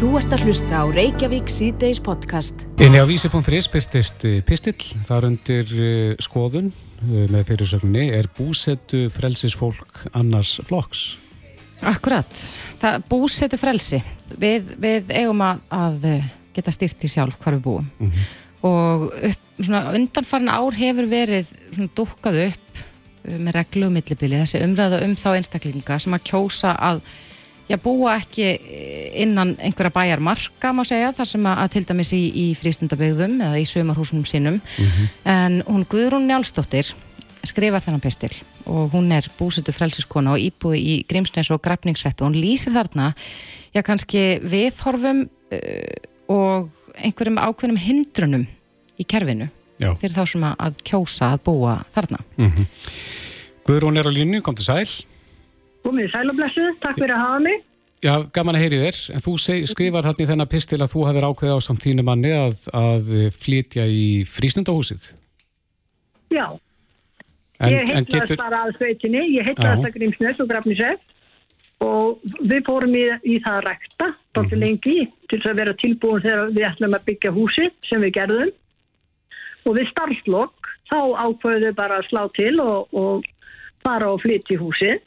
Þú ert að hlusta á Reykjavík síðdeis podcast. Inni á vísi.is byrtist eh, pistill, þar undir uh, skoðun uh, með fyrirsögninni er búsettu frelsisfólk annars flokks. Akkurat, það búsettu frelsi. Við, við eigum að, að geta styrt í sjálf hvar við búum. Mm -hmm. Og upp, svona, undanfarn ár hefur verið svona, dukkað upp með reglu og millibili þessi umræða um þá einstaklinga sem að kjósa að já, búa ekki innan einhverja bæjarmarka má segja, þar sem að, að til dæmis í, í frístundabegðum eða í sömarhúsunum sínum mm -hmm. en hún Guðrún Njálsdóttir skrifar þennan pestil og hún er búsutu frelsiskona og íbúi í Grímsnes og Grafningsreppu og hún lýsir þarna já kannski viðhorfum uh, og einhverjum ákveðnum hindrunum í kerfinu já. fyrir þá sem að kjósa að búa þarna mm -hmm. Guðrún er á línu, kom til sæl Komið sælublessu, takk fyrir að hafa mig. Já, gaman að heyri þér. En þú seg, skrifar hérna í þennan pistil að þú hafið ákveð á samt þínu manni að, að flytja í frístundahúsið. Já. En, ég heitlast getur... bara að sveitinni, ég heitlast að Grímsnes og Grafnisef og við fórum í, í það að rækta bátti mm -hmm. lengi til að vera tilbúin þegar við ætlum að byggja húsið sem við gerðum og við starflokk þá ákveðum við bara að slá til og, og fara og flytja í húsið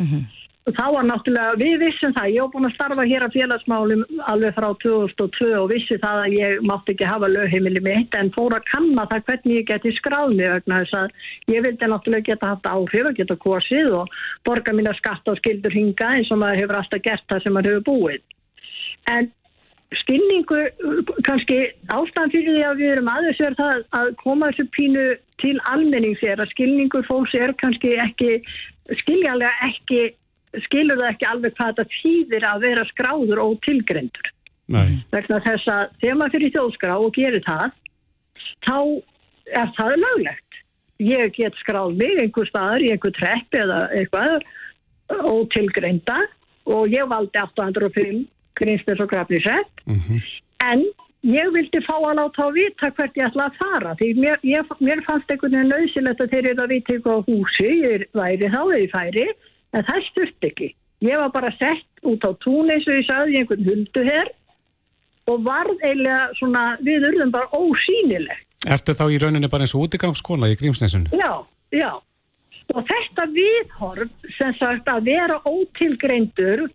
Mm -hmm. Þá var náttúrulega, við vissum það, ég hef búin að starfa hér að félagsmálum alveg frá 2002 og vissi það að ég mátti ekki hafa lögheimili mitt en fór að kanna það hvernig ég geti skráð mig vegna þess að ég vildi náttúrulega geta haft áhrif og geta kosið og borga mína skatt á skildur hinga eins og maður hefur alltaf gert það sem maður hefur búið. En skilningu, kannski ástæðan fyrir því að við erum aðeins er það að koma þessu pínu til almenning sér að skilningur fólks er kannski ekki skiljanlega ekki skilur það ekki alveg hvað þetta þýðir að vera skráður og tilgrendur vegna þess að þegar maður fyrir þjóðskrá og gerir það þá er það löglegt. Ég get skráð mig einhver staðar í einhver trepp eða eitthvað og tilgrenda og ég valdi 805 Grínsnes og Grafnisett mm -hmm. en ég vildi fá að láta á vita hvert ég ætla að fara því mér, ég, mér fannst einhvern veginn nöðsilegt að þeir eru að vita eitthvað á húsi ég væri þá eða ég færi en það sturt ekki. Ég var bara sett út á tún eins og ég sagði í einhvern huldu hér og varð eiginlega svona við urðum bara ósýnileg. Ertu þá í rauninni bara eins og útigangskona í Grímsnesun? Já, já. Og þetta viðhorf sem sagt að vera ótilgreindur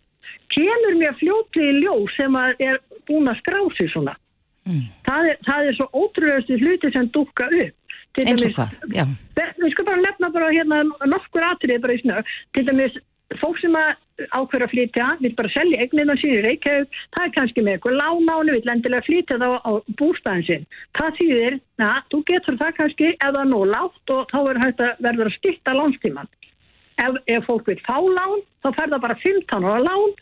kemur mér fljótið í ljó sem að er búin að skrá sig svona. Mm. Það, er, það er svo ótrúlega hluti sem dukka upp eins og hvað, já. Við skal bara nefna bara hérna nokkur atrið bara í snög til dæmis fólk sem ákveður að flytja vil bara selja eignina sín í Reykjavík það er kannski með eitthvað lánáni vil endilega flytja þá á bústæðin sin það þýðir, na, þú getur það kannski er nóg látt og þá verður að verður að styrta lánstíman ef, ef fólk vil fá lán þá fer það bara 15 ára lán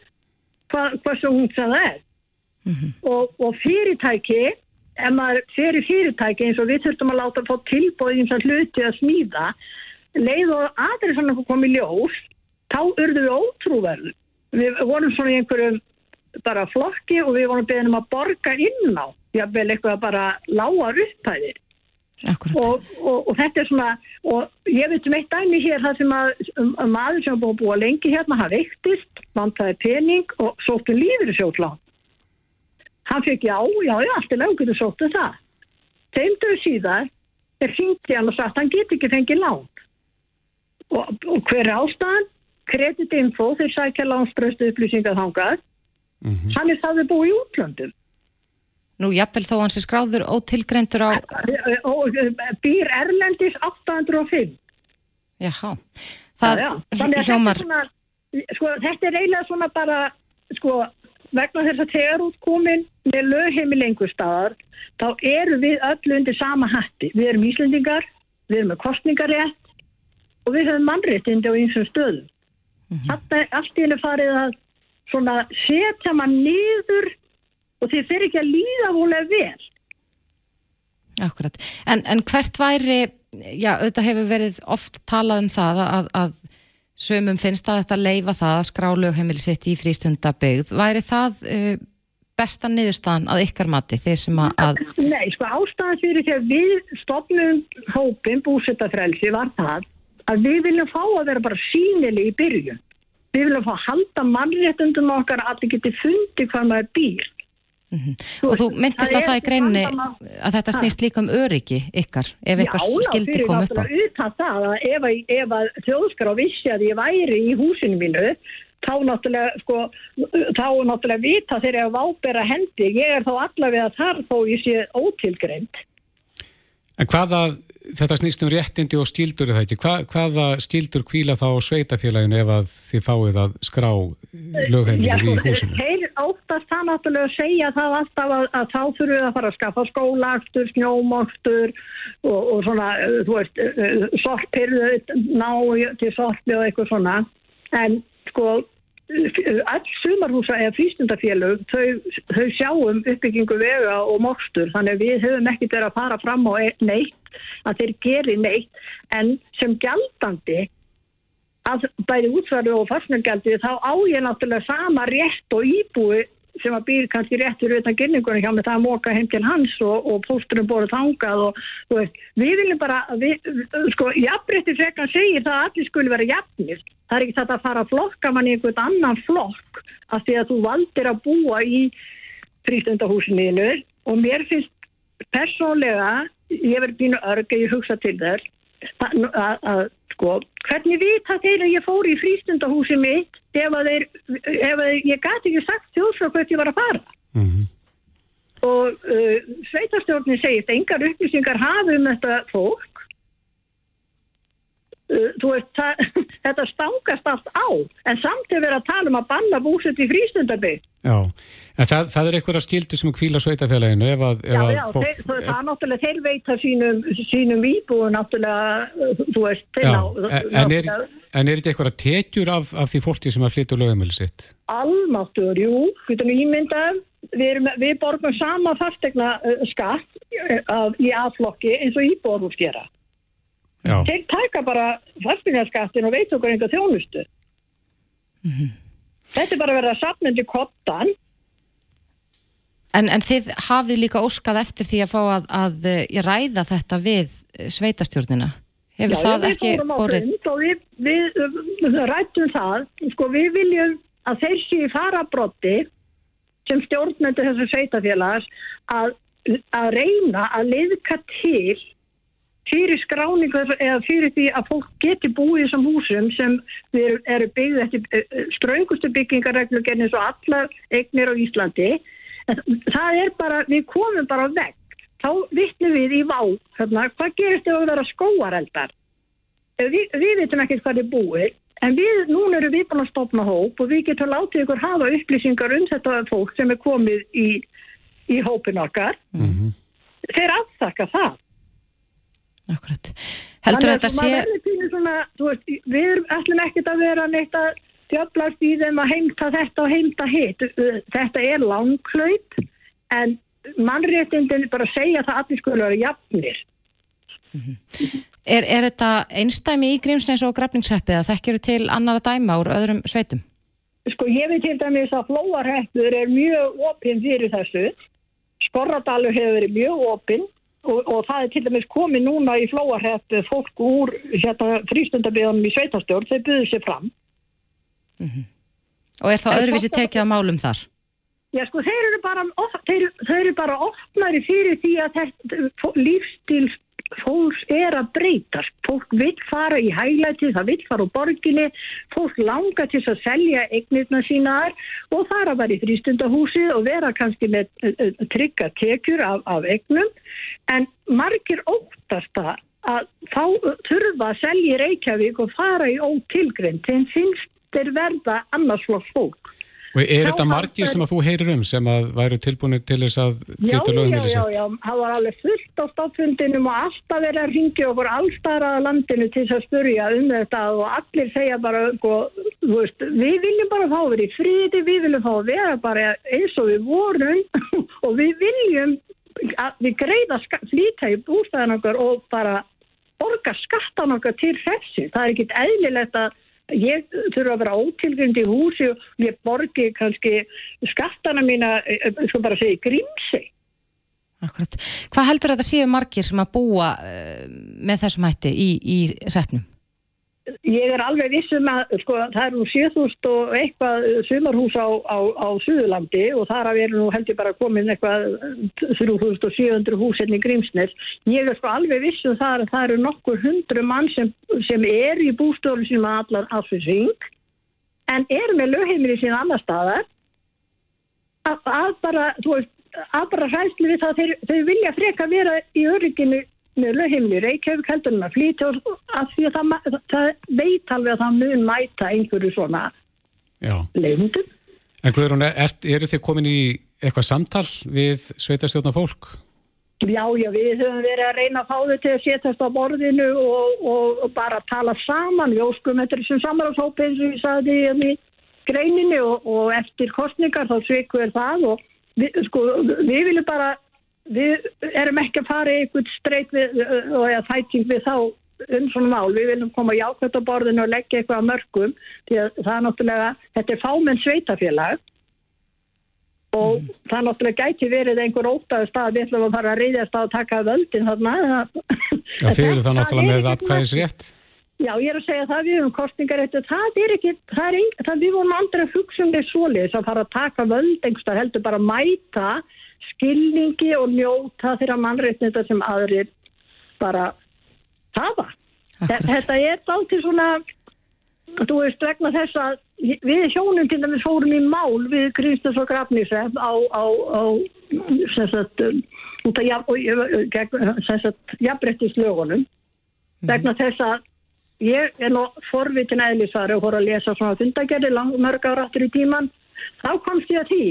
hvað, hvað svo hún það er. Mm -hmm. og, og fyrirtæki ef maður fyrir fyrirtæki eins og við þurftum að láta að fá tilbóð eins og hluti að smíða leið og aðrið svona komið ljós þá urðum við ótrúverð við vorum svona í einhverjum bara flokki og við vorum beðinum að borga inn á jável eitthvað bara lágar upphæðir. Og, og, og þetta er svona og ég veit um eitt dæmi hér það sem að um, um maður sem búið að búa lengi hérna hann veiktist, vantaði pening og sóttu í sjótlán Hann fekk já, já, já, allt er lögur og sóttu um það. Þeimduðu síðar er í hann og sagt hann get ekki fengið lán. Og, og hver ástæðan? Kreditinfo þeir sækja lánsbröstu upplýsingar þangað. Mm -hmm. Hann er það að búa í útlöndum. Nú, jafnvel þó hans er skráður ótilgrendur á... Býr Erlendis 805. Jáhá. Það já, já. hljómar... Þetta er, svona, sko, þetta er eiginlega svona bara, sko, vegna þess að þegar út komin með lögheimil einhver staðar þá eru við öll undir sama hatti. Við erum Íslandingar, við erum með kostningarétt og við höfum mannréttindi á einsum stöðum. Mm -hmm. Þetta er allt í henni farið að setja mann niður og þeir ekki að líða volega vel. Akkurat. En, en hvert væri, já, auðvitað hefur verið oft talað um það að, að Sumum finnst að þetta leifa það að skrálög heimili sitt í frístundabegð. Væri það uh, besta niðurstaðan að ykkar mati þeir sem að... Nei, sko ástæðan fyrir því að við stopnum hópin búsettafrelsi var það að við viljum fá að vera bara sínileg í byrjun. Við viljum fá að halda mannréttundum okkar að það geti fundið hvað maður býr. Mm -hmm. Og þú myndist á það í greinni að þetta snýst líka um öryggi ykkar ef eitthvað skildi koma upp á. Já, fyrir náttúrulega það að ef, ef að þjóðskar á vissi að ég væri í húsinu mínu þá náttúrulega, sko, þá náttúrulega vita þegar ég að vábera hendi. Ég er þá allavega þar þó ég sé ótilgreind. En hvaða, þetta snýst um réttindi og stíldur er það ekki, Hva, hvaða stíldur kvíla þá sveitafélaginu ef að þið fáið að skrá lögheimilið í húsinu? Þeir óttast það náttúrulega að segja það alltaf að, að þá þurfum við að fara að skaffa skólaktur, snjómoktur og, og svona, þú veist, sorpirðu, ná til sorpi og eitthvað svona. En sko, all sumarhúsa eða frístundafélög þau, þau sjáum uppbyggingu vega og mokstur. Þannig að við höfum ekkert verið að fara fram á e- neitt að þeir geri neitt en sem gjaldandi að bæði útfæru og farsnargjaldi þá á ég náttúrulega sama rétt og íbúi sem að býr kannski réttur utan gynningunum hjá mig það að móka heim til hans og, og pósturum bóru þangað og veist, við viljum bara, við, sko, jafnrétti frekkan segir það að allir skulle vera jafnir það er ekki þetta að fara að flokka mann í einhvern annan flokk af því að þú valdir að búa í frístundahúsinu og mér finnst persónlega ég verði bínu örg að ég hugsa til þér að, að, að sko, hvernig vita þeir að ég fór í frístundahúsi mitt ef að þeir, ef að ég gæti ekki sagt þjóðsfrá hvert ég var að fara mm -hmm. og uh, sveitarstjórnir segist engar upplýsingar hafi um þetta fólk veist, það, þetta stangast allt á en samt er verið að tala um að banna búsett í frístundabíð Já, en það, það er einhverja skildi sem kvíla sveitafélaginu ef að, ef Já, já, fólk, þeir, það er náttúrulega þeir veita sínum, sínum íbúu náttúrulega, þú veist já, á, en, er, en er þetta einhverja tekjur af, af því fólki sem að flytja lögumölu sitt? Almáttur, jú, getur nýmyndað við, við borgum sama fastegna skatt uh, í aðflokki eins og íbúarhús gera Já. Þeir taka bara fasteignaskattin og veit okkur einhver þjónustu. Mm -hmm. Þetta er bara verið að sapnandi kottan. En, en þið hafið líka óskað eftir því að fá að, að, að ræða þetta við sveitastjórnina. Hefur Já, það ekki borðið? Við, við, við rættum það. Sko, við viljum að þeir séu farabrotti sem stjórnmyndu þessu sveitafélags að, að reyna að liðka til fyrir skráningu eða fyrir því að fólk geti búið í þessum húsum sem eru byggðið eftir eh, eh, ströngustu byggingarreglu eins og allar eignir á Íslandi. Það er bara, við komum bara vekk, þá vittnum við í vá, hérna, hvað gerist ef það vera skóareldar við, við veitum ekkert hvað er búið en við, núna eru við búin að stopna hóp og við getum látið ykkur hafa upplýsingar um þetta fólk sem er komið í, í hópin okkar. Mm -hmm. þeir aftakka það Akkurat. Heldur þetta sé... Svona, veist, við ætlum ekkert að vera neitt að djöblast í þeim að heimta þetta og heimta hitt. Þetta er langklöyt en mannréttindin bara segja það að allir skulle vera jafnir. Mm -hmm. er, er þetta einstæmi í Grímsneis og Grafningshæppið að þekkjuru til annara dæma úr öðrum sveitum? Sko ég veit til dæmis að Flóarhæppur er mjög opinn fyrir þessu. Skorradalur hefur verið mjög opinn Og, og það er til dæmis komið núna í flóarhett fólk úr hérna, frístundabíðanum í sveitarstjórn, þeir byggðu sér fram. Mm -hmm. Og er það öðruvísi tekið að málum þar? Já sko, þeir eru bara, þeir, þeir eru bara opnari fyrir því að lífstil fólks er að breytast. Fólk vil fara í hæglæti, það vil fara á borginni, fólk langar til að selja eignirna sínaðar og fara bara í frístundahúsi og vera kannski með trygga tekjur af, af eignum en margir óttast að þá þurfa að selja Reykjavík og fara í ótilgrind þeim finnst þeir verða annars flokk fólk. Og er þetta margir sem að þú heyrir um sem að væru tilbúinir til þess að flytja lögumili sitt? Já, já, já, það var alveg fullt á stofnfundinum og alltaf verið að ringja okkur allstaraða landinu til þess að spurja um þetta og allir segja bara, sko, þú veist, við viljum bara fá verið í fríti, við viljum fá að vera bara eins og við vorum og við viljum að við greiða flýta í bústæðan okkar og bara borga skattan okkar til þessi. Það er ekkit eðlilegt að ég þurfa að vera ótilgjönd í húsi og ég borgi kannski skattana mína, eh, eh, sko bara segja, grímsi. Akkurat. Hvað heldur þetta séu margir sem að búa uh, með þessum hætti í, í refnum? Ég er alveg vissum að sko, það eru 7000 og eitthvað sumarhús á, á, á Suðurlandi og þar að við erum nú heldur bara komin eitthvað 3700 hús hérna í Grímsnes. Ég er sko alveg vissum það að það eru nokkur hundru mann sem, sem er í bústoflu sem allar afsvitsing en er með lögheimili síðan annar staðar að, að bara, þú veist, að bara hræslu við það þeir, þeir vilja freka vera í örygginu með lögheimli Reykjavík heldur hann að flytja af því að það, það veit alveg að það mun mæta einhverju svona leifundum. En Guðrún, er, eru þið komin í eitthvað samtal við sveitarstjórna fólk? Já, já, við höfum verið að reyna að fá þau til að setjast á borðinu og, og, og bara tala saman. Við óskum þetta er sem samanláshópið eins og ég sagði í greininu og, og eftir kostningar þá svikur það og við, sko, við viljum bara við erum ekki að fara í einhvern streyt og eða þætting við þá um svona mál, við viljum koma jákvæmt á borðinu og leggja eitthvað mörgum því að það er náttúrulega, þetta er fámenn sveitafélag og mm. það er náttúrulega gæti verið einhver ótaðu stað, við ætlum að fara að reyðast á að taka völdin þarna. Já, þið eru það náttúrulega með atkvæðis rétt Já, ég er að segja það við um kostningaréttu, það er ekki, það er ein, það við vorum að hugsa um svoleiðis að fara að taka völd skilningi og njóta þeirra mannreitnita sem aðrir bara hafa. Akkurat. Þetta er til svona, þú veist, vegna þess að við hjónum til dæmis fórum í mál við Kristus og Grafnísef á, á, á sagt, af jafnbrettislögunum mhm. vegna þess að ég er nú forvitin eðlisari og fór að lesa svona fundagerði mörg ára áttur í tíman þá komst ég að því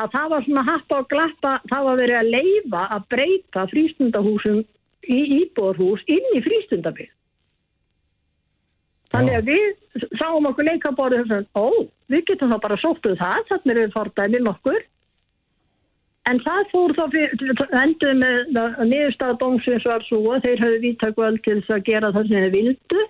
að það var svona hatt og glappa, það var verið að leifa að breyta frístundahúsum í íbúðarhús inn í frístundabíð. Þannig að við sáum okkur leikaborðu og þessum, ó, við getum þá bara sóttuð það, þannig er við fordæmið nokkur. En það fór þá endur með niðurstaða bóngsins var svo að þeir hafði víttakvöld til þess að gera það sem þeir vildu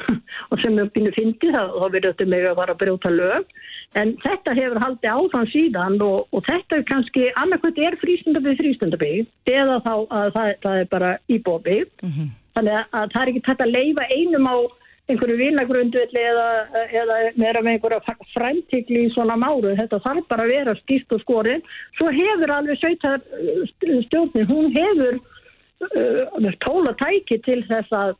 og sem við býnum fyndi, þá verður þetta með að fara að brjóta lög. En þetta hefur haldið áfram síðan og, og þetta er kannski, annarkvæmt er frístundabíð frístundabíð eða þá að það, það er bara íbóbíð. Mm -hmm. Þannig að það er ekki þetta að leifa einum á einhverju vinagrundvilli eða, eða vera með einhverja fremtikli í svona máru. Þetta þarf bara að vera skýrt og skorinn. Svo hefur alveg sveitar stjórnir, hún hefur uh, tóla tæki til þess að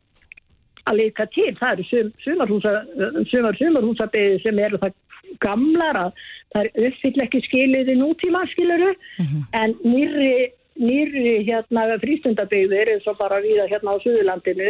að leika til. Það eru sumarhúsabíði sumar, sumar sem eru það gamlar að það er uppfyll ekki skilir í nútíma skiluru mm -hmm. en nýri, nýri hérna frístundabegður eins og bara við hérna á Suðurlandinu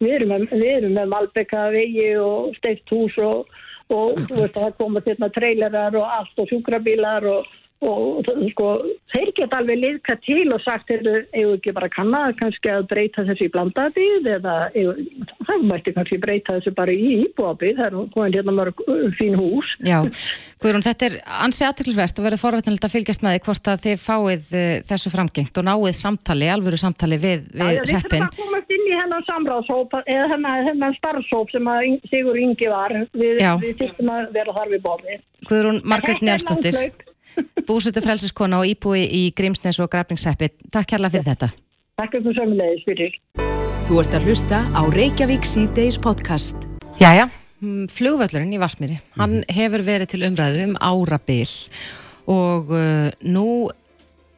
við erum með, með Malbeka vegi og steift hús og, og veist, það koma hérna trailerar og allt og sjúkrabílar og og sko, þeir geta alveg liðka til og sagt, hefur ekki bara kannad kannski að breyta þessi í blandabíð eða það mætti kannski breyta þessi bara í íbúabíð það er komin hérna mörg fín hús. Já, Guðrún, þetta er ansi aðtilsvert og verður forvætnilegt að fylgjast með því hvort að þið fáið þessu framgengt og náið samtali, alvöru samtali við, við Já, reppin. Að inn í hennar samráðshóp eða hennar, hennar starfshóp sem Sigur Ingi var. Við, við þurftum að vera þar við bóði Guðrún Margret Njálsdóttir Búsutu frelsiskona og íbúi í Grímsnes og Grafningsheppi. Takk kærlega fyrir þetta. Takk fyrir samlega, fyrir. Þú ert að hlusta á Reykjavík C-Days podcast. Jæja, mm, flugvöllurinn í Vasmíri, mm. hann mhm. hefur verið til umræðu um árabil og uh, nú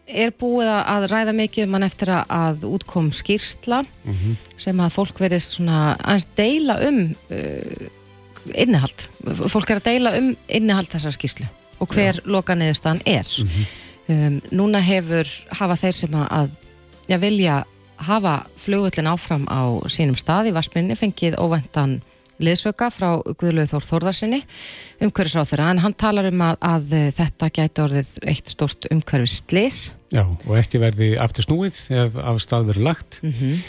er búið að ræða mikið um hann eftir að útkom skýrsla mm -hmm. sem að fólk verðist svona aðeins deila um uh, innihald. Fólk er að deila um innihald þessar skýrslu og hver loka neðustan er. Mm -hmm. um, núna hefur hafa þeir sem að já, vilja hafa flugvöldin áfram á sínum stað í Varsminni fengið óvendan liðsöka frá Guðlaug Þór Þórðarsinni umhverfis á þeirra en hann talar um að, að þetta gæti orðið eitt stort umhverfis slis Já og ekki verði aftur snúið ef af stað verið lagt. Mm -hmm.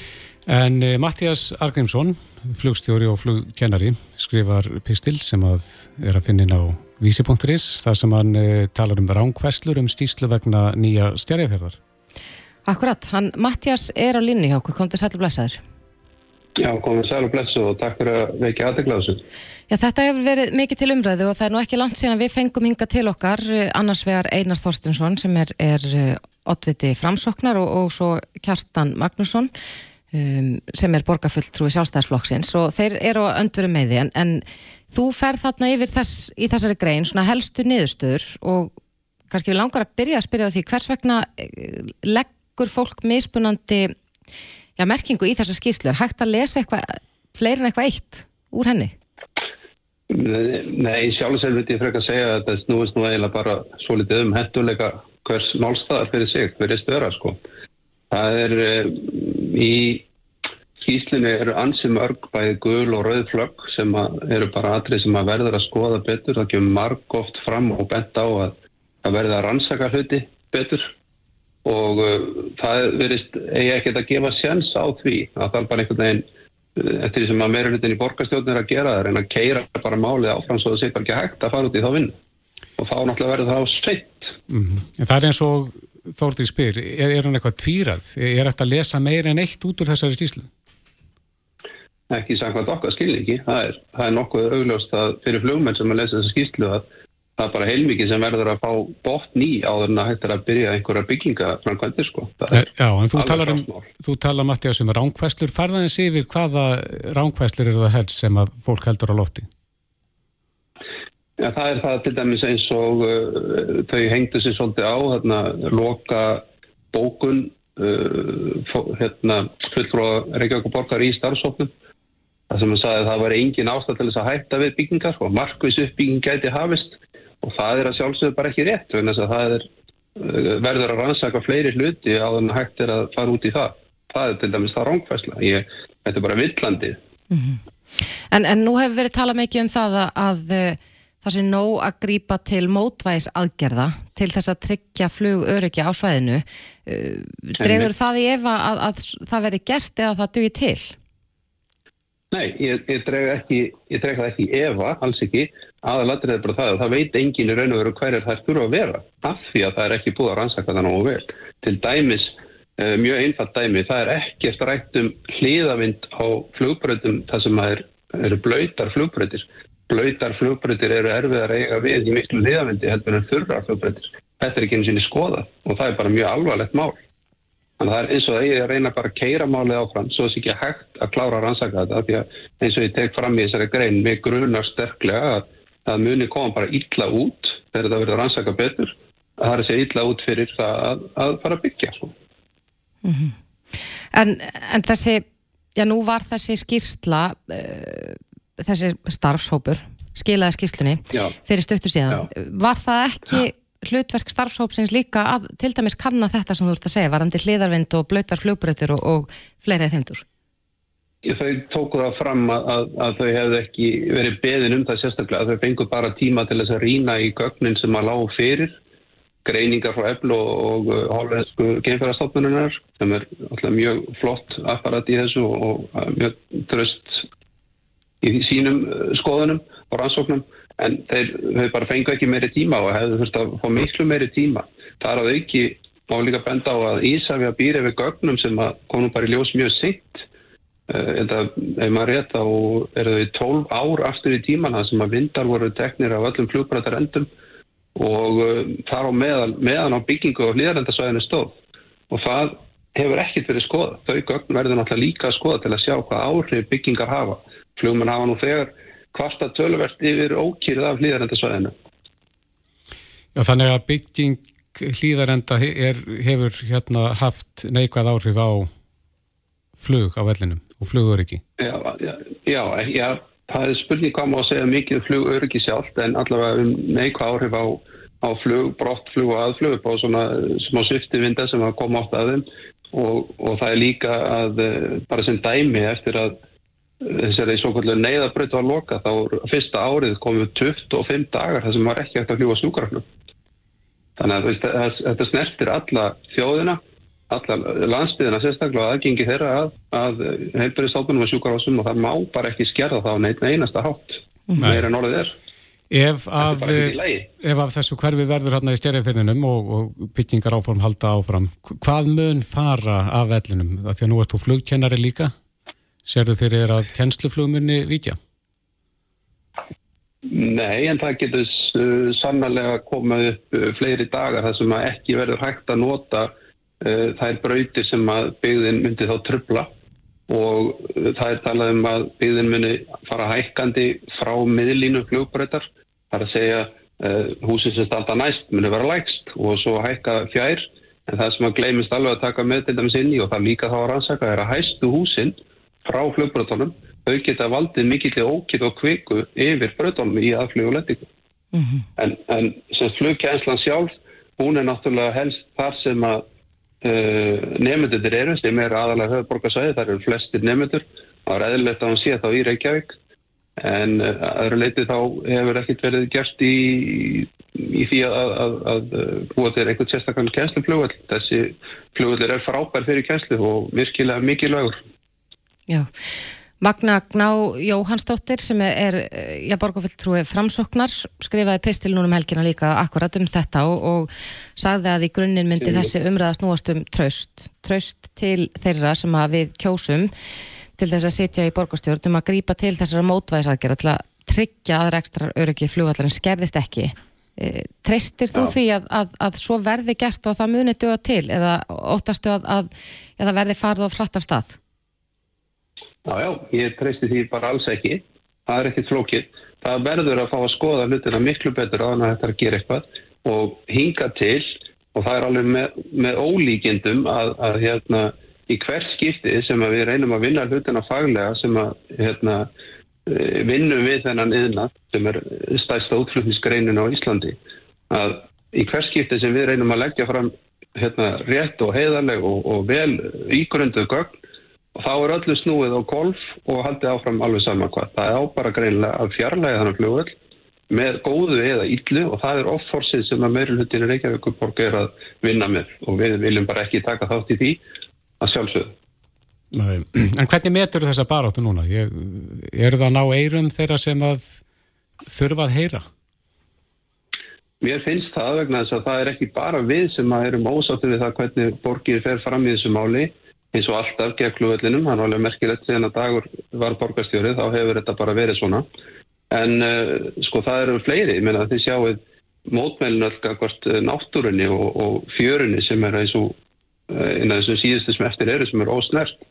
En eh, Mattias Argrímsson, flugstjóri og flugkennari, skrifar pistil sem að er að finna inn á vísi.is þar sem hann eh, talar um ránkvæslur um stíslu vegna nýja stjærðarferðar. Akkurat, hann Mattias er á linni hjá okkur, kom til sæl og blessaður. Já, komið sæl og blessu og takk fyrir að vekja aðteglaðu þessu. Já, þetta hefur verið mikið til umræðu og það er nú ekki langt síðan við fengum hinga til okkar, eh, annars vegar Einar Þorstinsson sem er, er oddviti framsoknar og, og svo Kjartan Magnusson um, sem er borgarfulltrúi sjálfstæðarsflokksins og þeir eru á öndveru með því en, en þú ferð þarna yfir þess, í þessari grein svona helstu niðurstöður og kannski við langar að byrja að spyrja því hvers vegna eh, leggur fólk mismunandi já, merkingu í þessa skýrslu er hægt að lesa eitthvað fleirin eitthvað eitt úr henni? Nei, sjálfsvegar vil ég freka að segja að það snúist nú eiginlega bara svo litið um henduleika hvers málstæðar fyrir sig, hverju störa sko. Það er um, í skýslinni eru ansið mörg bæði gul og rauð flögg sem eru bara atrið sem að verður að skoða betur. Það kemur marg oft fram og bent á að, að verða að rannsaka hluti betur og uh, það verist eigi ekkert að gefa sjans á því að það er bara einhvern veginn eftir því sem að meirulutin í borgarstjórnir er að gera það en að keira bara málið áfram svo það sé bara ekki hægt að fara út í þá vinnu og þá náttúrulega verður það á sveitt mm -hmm. Það er eins og Þórtið spyr, er, er hann eitthvað tvírað? Er þetta að lesa meir en eitt út úr þessari stíslu? Ekki samkvæmt okkar skilningi það er, það er nokkuð augljóst að fyrir flugmenn sem að lesa þessa skíslu að það er bara heilmikið sem verður að fá bótt ný áður en að hættir að byrja einhverja bygginga framkvæmdir sko. Eh, já, en þú talar um, þú talar Mattias um ránkvæslur, farðaðins yfir hvaða ránkvæslur eru það helst sem að fólk heldur á lofti? Já, það er það til dæmis eins og uh, þau hengdu sér svolítið á, hérna, loka bókun uh, hérna, fullfrá Reykjavík og Borgar í starfsóknum það sem hann sagði að það var engin ástæð til þess að hætta við byggingar og markvis uppbygging gæti hafist og það er að sjálfsögðu bara ekki rétt þannig að það er, uh, verður að rannsaka fleiri hluti á þannig að hægt er að fara út í það. Það er til dæmis það rángfæsla. Ég, þetta er bara villandi. Mm -hmm. en, en nú hefur verið talað mikið um það að, að það sé nóg að grýpa til mótvæðis aðgerða til þess að tryggja flug öryggi á svæðinu. Uh, dregur það í efa að, að það veri gert eða það dugir til? Nei, ég, ég dreg ekki, ég dreg það ekki í efa, alls ekki aðalatrið er bara það að það veit engin í raun og veru hverjar það þurfa að vera af því að það er ekki búið að rannsaka það náðu vel. Til dæmis, uh, mjög einfalt dæmi, það er ekki eftir rætt um hliðavind á flugbröðum þar sem það er, eru blöytar flugbröðir. Blöytar flugbröðir eru erfið að reyga við í miklu hliðavindi heldur en þurra flugbröðir. Þetta er ekki eins og skoða og það er bara mjög alvarlegt mál. Þannig að það er eins og það ég reyna bara að keira málið áfram svo þess ekki hægt að klára að rannsaka þetta því að eins og ég tek fram í þessari grein við grunar sterklega að það muni koma bara illa út þegar það verður að rannsaka betur að það er að segja illa út fyrir það að, að fara að byggja mm -hmm. en, en þessi já nú var þessi skýrsla uh, þessi starfshópur skilaði skýrslunni já. fyrir stöttu síðan já. var það ekki já. hlutverk starfshópsins líka að til dæmis kanna þetta sem þú ert að segja varandi hliðarvind og blöytar flugbröður og, og fleiri þeimdur þau tóku það fram að, að, að þau hefði ekki verið beðin um það sérstaklega að þau fengur bara tíma til þess að rína í gögnin sem að lág fyrir greiningar frá EFL og, og hálfæðsku geimfærastofnunar sem er alltaf mjög flott apparat í þessu og, og mjög tröst í sínum uh, skoðunum og rannsóknum en þeir, þau bara fengu ekki meiri tíma og hefðu þurft að fá miklu meiri tíma. Það er að auki má líka benda á að Ísafja býr yfir gögnum sem konum bara í ljós mjög sitt Eh, ef maður rétt á eru þau 12 ár aftur í tímana sem að vindar voru teknir af öllum flugbrættar endum og uh, þar á meðan, meðan á byggingu og hlýðarendasvæðinu stóð. Og það hefur ekkert verið skoða þau gögn verður náttúrulega líka að skoða til að sjá hvað áhrif byggingar hafa flugmenn hafa nú þegar kvarta tölverst yfir ókýrið af hlýðarendasvæðinu Já þannig að bygging hlýðarenda hefur hérna haft neikvæð áhrif á flug á vellinum og fluguriki? Já, já, já, já, það er spurning hvað að segja mikið um fluguriki sjálf en allavega um neikvæð áhrif á, á flug, brott flug og aðflug upp á svona smá sviftivinda sem að koma átt að þeim og, og það er líka að eh, bara sem dæmi eftir að þessari svo kvöldur neyðabröð var loka þá fyrsta árið komið 25 dagar þar sem var ekki eftir að fljúa snúkarflug. Þannig að þetta snertir alla þjóðina allar landsbyðina sérstaklega aðgengi þeirra að, að heilbæri og sjúkarásum og það má bara ekki skerða það á neitt einasta hátt meira en orðið er Ef af, ef af þessu hverfi verður hérna í stjærjafyrðinum og, og byggingar áform halda áfram, hvað mun fara af vellinum? Því að nú ert þú flugkennari líka. Serðu fyrir að kennsluflugmunni vikja? Nei, en það getur uh, sannlega komið upp uh, fleiri dagar þar sem ekki verður hægt að nota uh, þær brautir sem að byggðin myndi þá tröfla og það er talað um að byggðin muni fara hækkandi frá miðlínu flugbreytar. Það er að segja uh, húsin sem stálta næst muni vera lægst og svo hækka fjær en það sem að gleymist alveg að taka með til dæmis inn í og það líka þá að rannsaka er að hæstu húsin frá flugbreytunum þau geta valdið mikilvæg ókitt og kviku yfir breytunum í aðflugulettingu. Mm -hmm. En, en sem flugkjænslan sjálf hún er náttúrulega helst þar sem að uh, nefndur eru sem er aðalega höfðborgarsæði, þar eru flestir nefndur og það er eðlilegt að hún sé þá í Reykjavík en uh, aðra leiti þá hefur ekkert verið gert í, í því að, að, að búa til einhvern sérstaklega kænsluflugvall þessi flugvall er frábær fyrir kænslu og virkilega mikilvægur Já Magna Gná Jóhannsdóttir sem er, já, borgarfylltrúi framsóknar, skrifaði pistil núnum helgina líka akkurat um þetta og, og sagði að í grunninn myndi þessi umræða snúast um tröst, tröst til þeirra sem að við kjósum til þess að sitja í borgarstjórn um að grípa til þessara mótvæðisaðgerða til að tryggja að ekstra öryggi flugvallarinn skerðist ekki. E, treystir þú já. því að, að, að svo verði gert og það muni döga til eða óttastu að, að verði farið og frætt af stað? Já, já, ég treysti því bara alls ekki. Það er ekkit flókið. Það verður að fá að skoða hlutina miklu betur á þannig að þetta er að gera eitthvað og hinga til og það er alveg með, með ólíkindum að, að hérna, í hver skipti sem við reynum að vinna hlutina faglega sem að hérna, eh, vinnum við þennan yðnað sem er stæsta útflutnisgreinin á Íslandi að í hver skipti sem við reynum að leggja fram hérna, rétt og heiðarleg og, og vel ígrundu gögn og þá er öllu snúið á golf og haldið áfram alveg saman hvað. Það er ábara greinlega að fjarlæga þannig fljóðöld með góðu eða yllu og það er off-forsið sem að meirulhutin í Reykjavíkuborg er að vinna með og við viljum bara ekki taka þátt í því að sjálfsögðu. Nei. En hvernig metur þessa baráttu núna? Ég, er það að ná eirum þeirra sem að þurfa að heyra? Mér finnst það vegna þess að það er ekki bara við sem að erum ósáttu við það hvernig borgir fer fram í þessu máli eins og alltaf gegn klúvöllinum, það er alveg merkilegt síðan að dagur var borgarstjórið, þá hefur þetta bara verið svona. En uh, sko það eru fleiri, ég meina þið sjáuð mótmælinu alltaf eh, náttúrunni og, og fjörunni sem er eins og uh, eina þessum síðustu sem eftir eru sem er ósnert,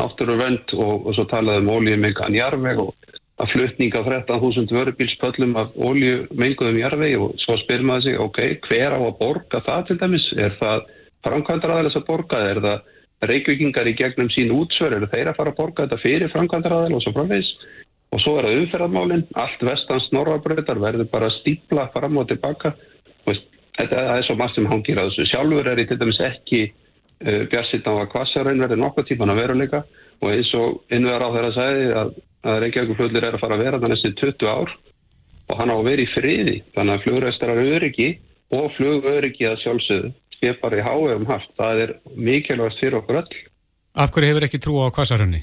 náttúruvönd og, og svo talaðum ólíumengan jarveg og að flutninga 13.000 vörubílspöllum af ólíumenguðum jarveg og svo spyr maður sig, ok, hver á að borga það til dæmis? Er það framkvæmdar aðeins að borga? Er það reykvikingar í gegnum sín útsver eru þeir að fara að borga þetta fyrir framkvæmdaraðal og svo framvegs og svo er það umferðarmálinn, allt vestans norrabröðar verður bara stípla fram og tilbaka. Veist, þetta er svo margt sem hangir að þessu. Sjálfur er í til dæmis ekki uh, björnsinn á að kvassarinn verður nokkuð tíman að veruleika. Og eins og innvegar á þeirra sæði að, að Reykjavíkuflöðlir er að fara að vera þannig þessi 20 ár. Og hann á að vera í friði. Þannig að flugræstarar öryggi og flugöryggi að sjálfsögðu sé bara í háum haft. Það er mikilvægt fyrir okkur öll. Af hverju hefur ekki trú á kvassarhönni?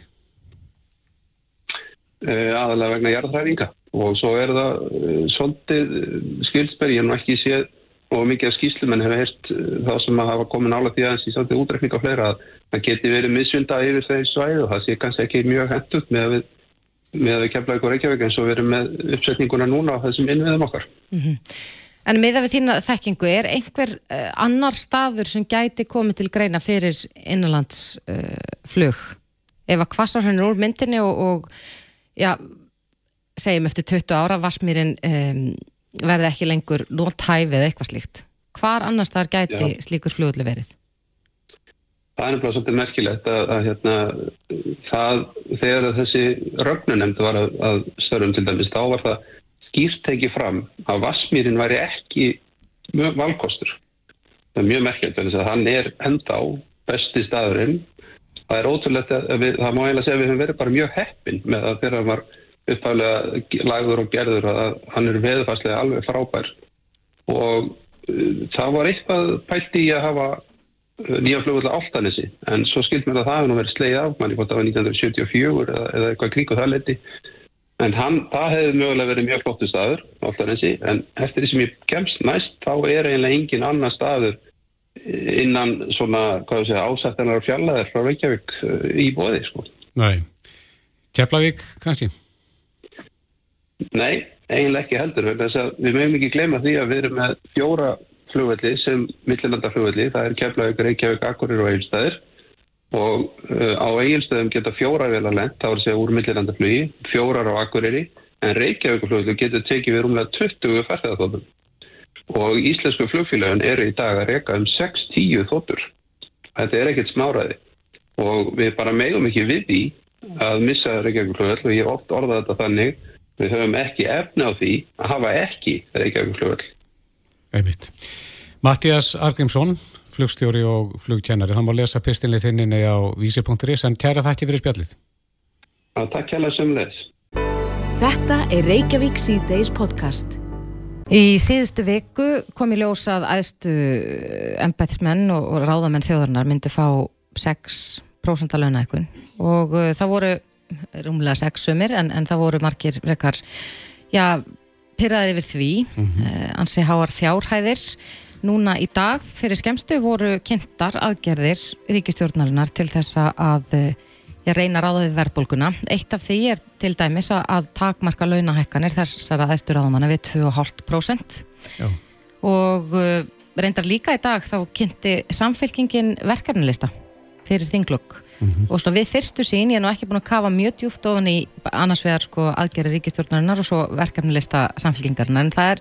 Uh, eh, aðalega vegna jarðræfinga og svo er það uh, svolítið uh, skilsberg, ég hef nú ekki séð og mikið af skýslum en hefur heist þá sem að hafa komin ála því aðeins í svolítið útrekning á fleira að það geti verið misvunda yfir þeir svæð og það sé kannski ekki mjög hendut með að við, með að við kemla ykkur Reykjavík eins og við erum með uppsetninguna núna á þessum innviðum okkar. Mm -hmm. En með að við þína þekkingu, er einhver uh, annar staður sem gæti komið til greina fyrir innanlandsflug? Uh, Ef að kvassar hann úr myndinni og, og já, segjum eftir 20 ára Vasmírin um, verði ekki lengur nótæfið eða eitthvað slíkt. Hvar annar staðar gæti já. slíkur flugullu verið? Það er náttúrulega svolítið merkilegt að, að hérna, það, þegar þessi rögnunemnd var að, að störfum til dæmis, þá var það skýrt tekið fram að Vasmírin væri ekki valkostur. Það er mjög merkjöld að hann er enda á besti staðurinn. Það er ótrúlegt að við, það má eiginlega segja að við höfum verið bara mjög heppin með að þeirra var uppfæðlega lagður og gerður að hann er veðfarslega alveg frábær og uh, það var eitthvað pælt í að hafa uh, nýja flugvölda áltanissi en svo skilt mér að það hefði nú verið sleið af manni hvort það var 1974 eða, eða eitthvað krík og það leti En hann, það hefði mögulega verið mjög flottu staður, og, en eftir því sem ég kemst næst, þá er eiginlega engin annar staður innan svona, hvað þú segja, ásættanar og fjallaðar frá Reykjavík eh, í bóði, sko. Nei. Keflavík, kannski? Nei, eiginlega ekki heldur, við mögum ekki gleyma því að við erum með fjóra flugvelli sem millinandar flugvelli, það er Keflavík, Reykjavík, Akkurir og Eilstæðir og uh, á eigilstöðum geta fjóra vel að lent, þá er það úr millilandaflugi, fjórar á akkuriri en Reykjavíkufluglu getur tekið við rúmlega 20 færðarþóttum og íslensku flugfélagin eru í dag að reyka um 6-10 þóttur. Þetta er ekkert smáraði og við bara megum ekki við því að missa Reykjavíkuflugl og ég hef oft orðað þetta þannig við höfum ekki efna á því að hafa ekki Reykjavíkuflugl. Einmitt. Mattias Argrímsson, flugstjóri og flugkennari, hann má lesa pistinlið þinninni á vísi.is en kæra þakki fyrir spjallið. Já, takk kæla sem les. Þetta er Reykjavík C-Days podcast. Í síðustu viku kom í ljós að aðstu embæðismenn og, ráðamenn þjóðarnar myndi fá 6% að launa eitthvað og uh, það voru rúmlega 6 sumir en, en það voru margir rekar, já, pyrraðir yfir því, mm -hmm. ansi háar fjárhæðir. Núna í dag fyrir skemstu voru kynntar aðgerðir ríkistjórnarinnar til þess að uh, ég reyna ráðið verðbólguna. Eitt af því er til dæmis að takmarka launahekkanir þessara aðstur áðumanna við 2,5% og uh, reyndar líka í dag þá kynnti samfélkingin verkefnilista fyrir þinglokk mm -hmm. og við fyrstu sín, ég er nú ekki búin að kafa mjög djúft ofan í annars vegar sko aðgerri ríkistjórnarinnar og svo verkefnilista samfélkingarinnar en það er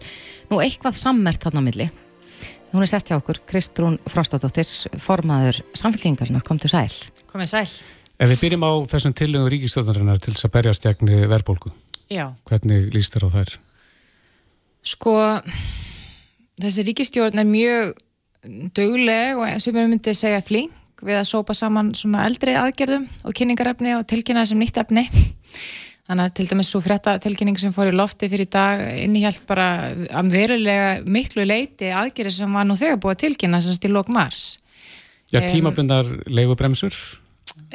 nú eitthvað sammert þarna á milli. Hún er sest hjá okkur, Kristrún Frostadóttir, formaður samfélkingarinnar, kom til sæl. Komið sæl. Ef við byrjum á þessum tillögum ríkistöðnarinnar til þess að berjast gegn verðbólku, Já. hvernig líst þér á þær? Sko, þessi ríkistjórn er mjög döguleg og sem við myndum segja flink við að sópa saman svona eldri aðgerðum og kynningarefni og tilkynna þessum nýtt efni. Þannig að til dæmis svo frétta tilkynning sem fór í lofti fyrir dag innihjalt bara að verulega miklu leiti aðgerði sem var nú þegar búið að tilkynna sem stil lók mars. Já, tímabundar leigubremsur?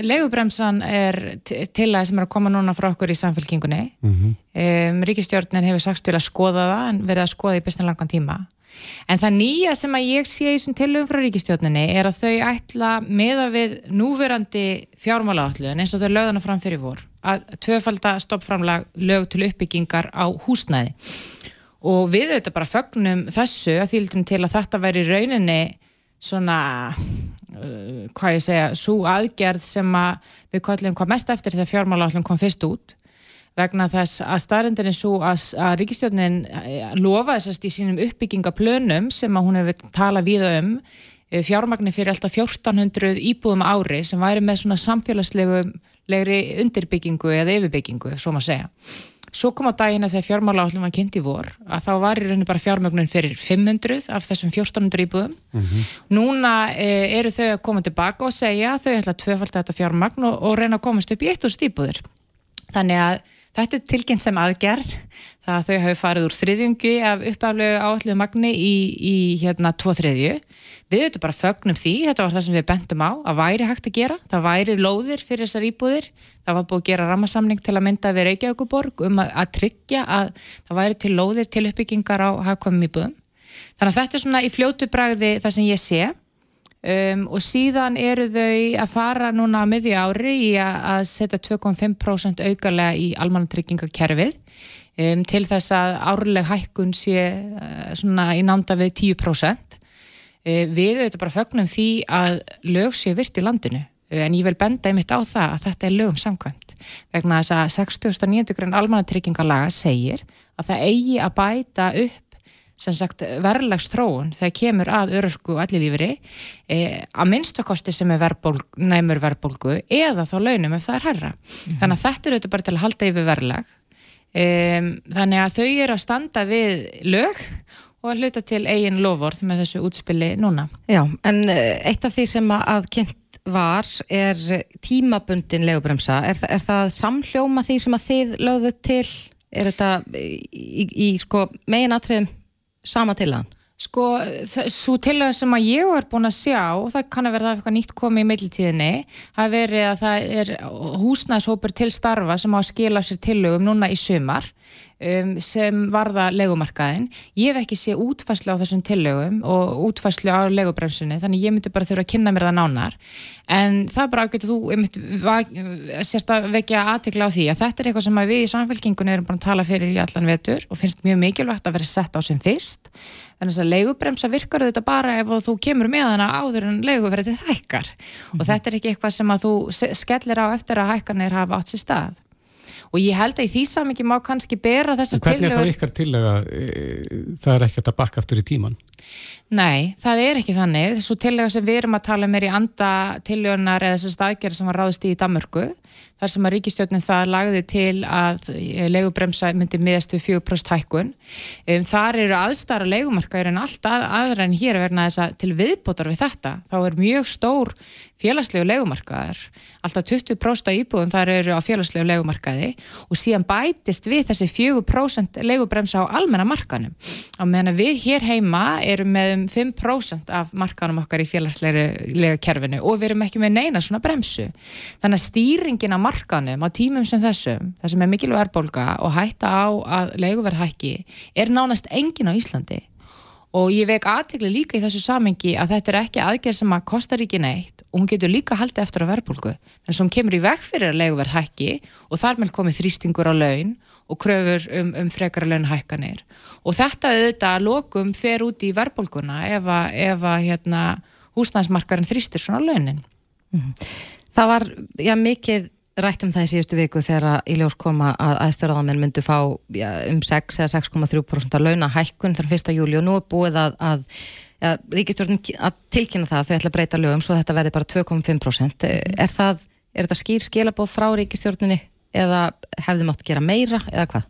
Leigubremsan er til að sem er að koma núna frá okkur í samfélkingunni mm -hmm. um, Ríkistjórnin hefur sagst til að skoða það en verið að skoða í bestan langan tíma en það nýja sem að ég sé í þessum tilögum frá Ríkistjórninni er að þau ætla meða við núverandi fjármálaállun eins og þau lögðana fram fyrir vor að tvöfalda stoppframlag lög til uppbyggingar á húsnæði. Og við auðvitað bara fögnum þessu að þýldum til að þetta væri rauninni svona uh, hvað ég segja, svo aðgerð sem að við kallum hvað mest eftir þegar fjármáláallum kom fyrst út vegna þess að staðrindin er svo að, að ríkistjórnin eh, lofa þessast í sínum uppbyggingaplönum sem að hún hefur talað við um eh, fjármagnir fyrir alltaf 1400 íbúðum ári sem væri með svona samfélagslegu undirbyggingu eða yfirbyggingu, svo maður segja Svo kom á dagina þegar fjármála átlum var kynnt í vor að þá var í rauninu bara fjármögnun fyrir 500 af þessum 1400 íbúðum. Mm -hmm. Núna e, eru þau að koma tilbaka og segja að þau ætla að tvöfald þetta fjármagn og, og reyna að komast upp í 1000 íbúður. Þannig að þetta er tilkynnt sem aðgerð það að þau hafi farið úr þriðjungi af uppaflegu áallu magni í, í hérna tvo þriðju. Við auðvitað bara fögnum því, þetta var það sem við bendum á að væri hægt að gera, það væri lóðir fyrir þessar íbúðir það var búið að gera rammasamning til að mynda við Reykjavíkuborg um að, að tryggja að það væri til lóðir til uppbyggingar á hafkvæmum íbúðum. Þannig að þetta er svona í fljótu bragði það sem ég sé um, og síðan eru þau að fara núna miðja ári í að, setja 2,5% aukarlega í almannatryggingakerfið um, til þess að árleg hækkun sé uh, svona í námda við 10%. Uh, við auðvitað bara fögnum því að lög sé virt í landinu en ég vil benda einmitt á það að þetta er lögum samkvæmt vegna þess að 60.9. grunn almanatryggingalaga segir að það eigi að bæta upp sem sagt verðlagstróun þegar kemur að örku og allir lífri e, að minnstakosti sem er verðbólg, næmur verðbólgu eða þá launum ef það er herra. Mm. Þannig að þetta er auðvitað bara til að halda yfir verðlag e, þannig að þau eru að standa við lög og að hluta til eigin lofórð með þessu útspili núna. Já, en e, eitt af því sem að kynnt var er tímabundin legubremsa, er, er það samhljóma því sem að þið lögðu til er þetta í, í, í sko, megin aðtriðum sama til hann? Sko, svo til það sem að ég var búin að sjá, það kann að vera það eitthvað nýtt komið í meiltíðinni, það verið að það er húsnæðshópur til starfa sem á að skila sér tillögum núna í sumar um, sem varða legumarkaðin. Ég hef ekki sé útfæslu á þessum tillögum og útfæslu á legubremsunni þannig ég myndi bara þurfa að kynna mér það nánar en það er bara ágætt að þú sérst að vekja aðtikla á því að þetta er eitthvað sem við í samfélkingunni erum bara að tala fyrir í allan vetur og finnst mjög mikilvægt að vera sett á sem fyrst þannig að legubremsa virkar þetta bara ef þú kemur með hana áður en leguverðið hækkar mm -hmm. og þetta er ekki eitthvað sem að þú skellir á eftir að hækkanir hafa átt sér stað og ég held að í því samingi má kannski bera þessar tillögur Hvernig er það ykkar tillega e, það er ekkert að bakka aftur í tíman? Nei, það er ekki þannig þessu tillega sem við erum að tala um í anda tillögunar eða þessar staðgerðar sem var ráðist í Damörgu þar sem að ríkistjórnin það lagði til að legubremsa myndi miðast við 4% hækkun. Um, þar eru aðstara legumarkaður en allt aðra en hér verna þess að til viðbótar við þetta þá er mjög stór félagslegu legumarkaðar, alltaf 20% íbúðum þar eru á félagslegu legumarkaði og síðan bætist við þessi 4% legubremsa á almenna markanum. Á meðan við hér heima erum með um 5% af markanum okkar í félagslegu kerfinu og við erum ekki með neina svona bremsu. Þannig að stýringin á markanum á tímum sem þessum, það sem er mikil verðbólka og hætta á að leguverð hækki, er nánast engin á Íslandi og ég vek aðtegli líka í þessu samengi að þetta er ekki aðgerð sem að kostar ekki neitt og hún getur líka haldið eftir á verðbólku en sem kemur í veg fyrir að leguverð hækki og þar með komið þrýstingur á laun og kröfur um, um frekara launhækkanir og þetta auðvitað að lokum fer út í verðbólkuna ef að, ef að hérna, húsnæðismarkarinn þrýstir svona launin. Mhm. Það var já, mikið rætt um það í síðustu viku þegar í ljós koma að aðstöðraðamenn myndu fá ja, um 6 eða 6,3% að launa hækkun þar 1. júli og nú er búið að, að ja, ríkistjórn að tilkynna það að þau ætla að breyta lögum svo þetta verði bara 2,5% er, það, er þetta skýr skilabóð frá ríkistjórnini eða hefðu mátt gera meira eða hvað?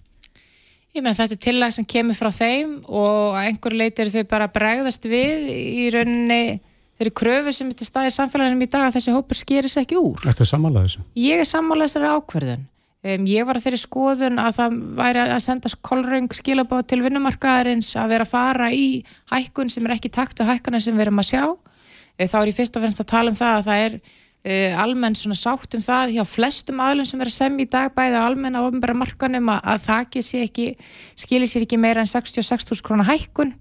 Ég menn þetta er tillag sem kemur frá þeim og einhver leitir þau bara bregðast við í rauninni þeirri kröfu sem er til staði samfélaginum í dag að þessi hópur skeris ekki úr. Er þetta sammálað þessu? Ég er sammálað þessari ákverðun. Um, ég var að þeirri skoðun að það væri að sendast kolröng skilabáð til vinnumarkaðarins að vera að fara í hækkun sem er ekki takt og hækkuna sem við erum að sjá. Þá er ég fyrst og finnst að tala um það að það er uh, almenn svona sátt um það hjá flestum aðlum sem er að semja í dag bæði að almenn á ofnbæra markanum að, að það skilir sér ekki meira en 66.000 krónar hækkun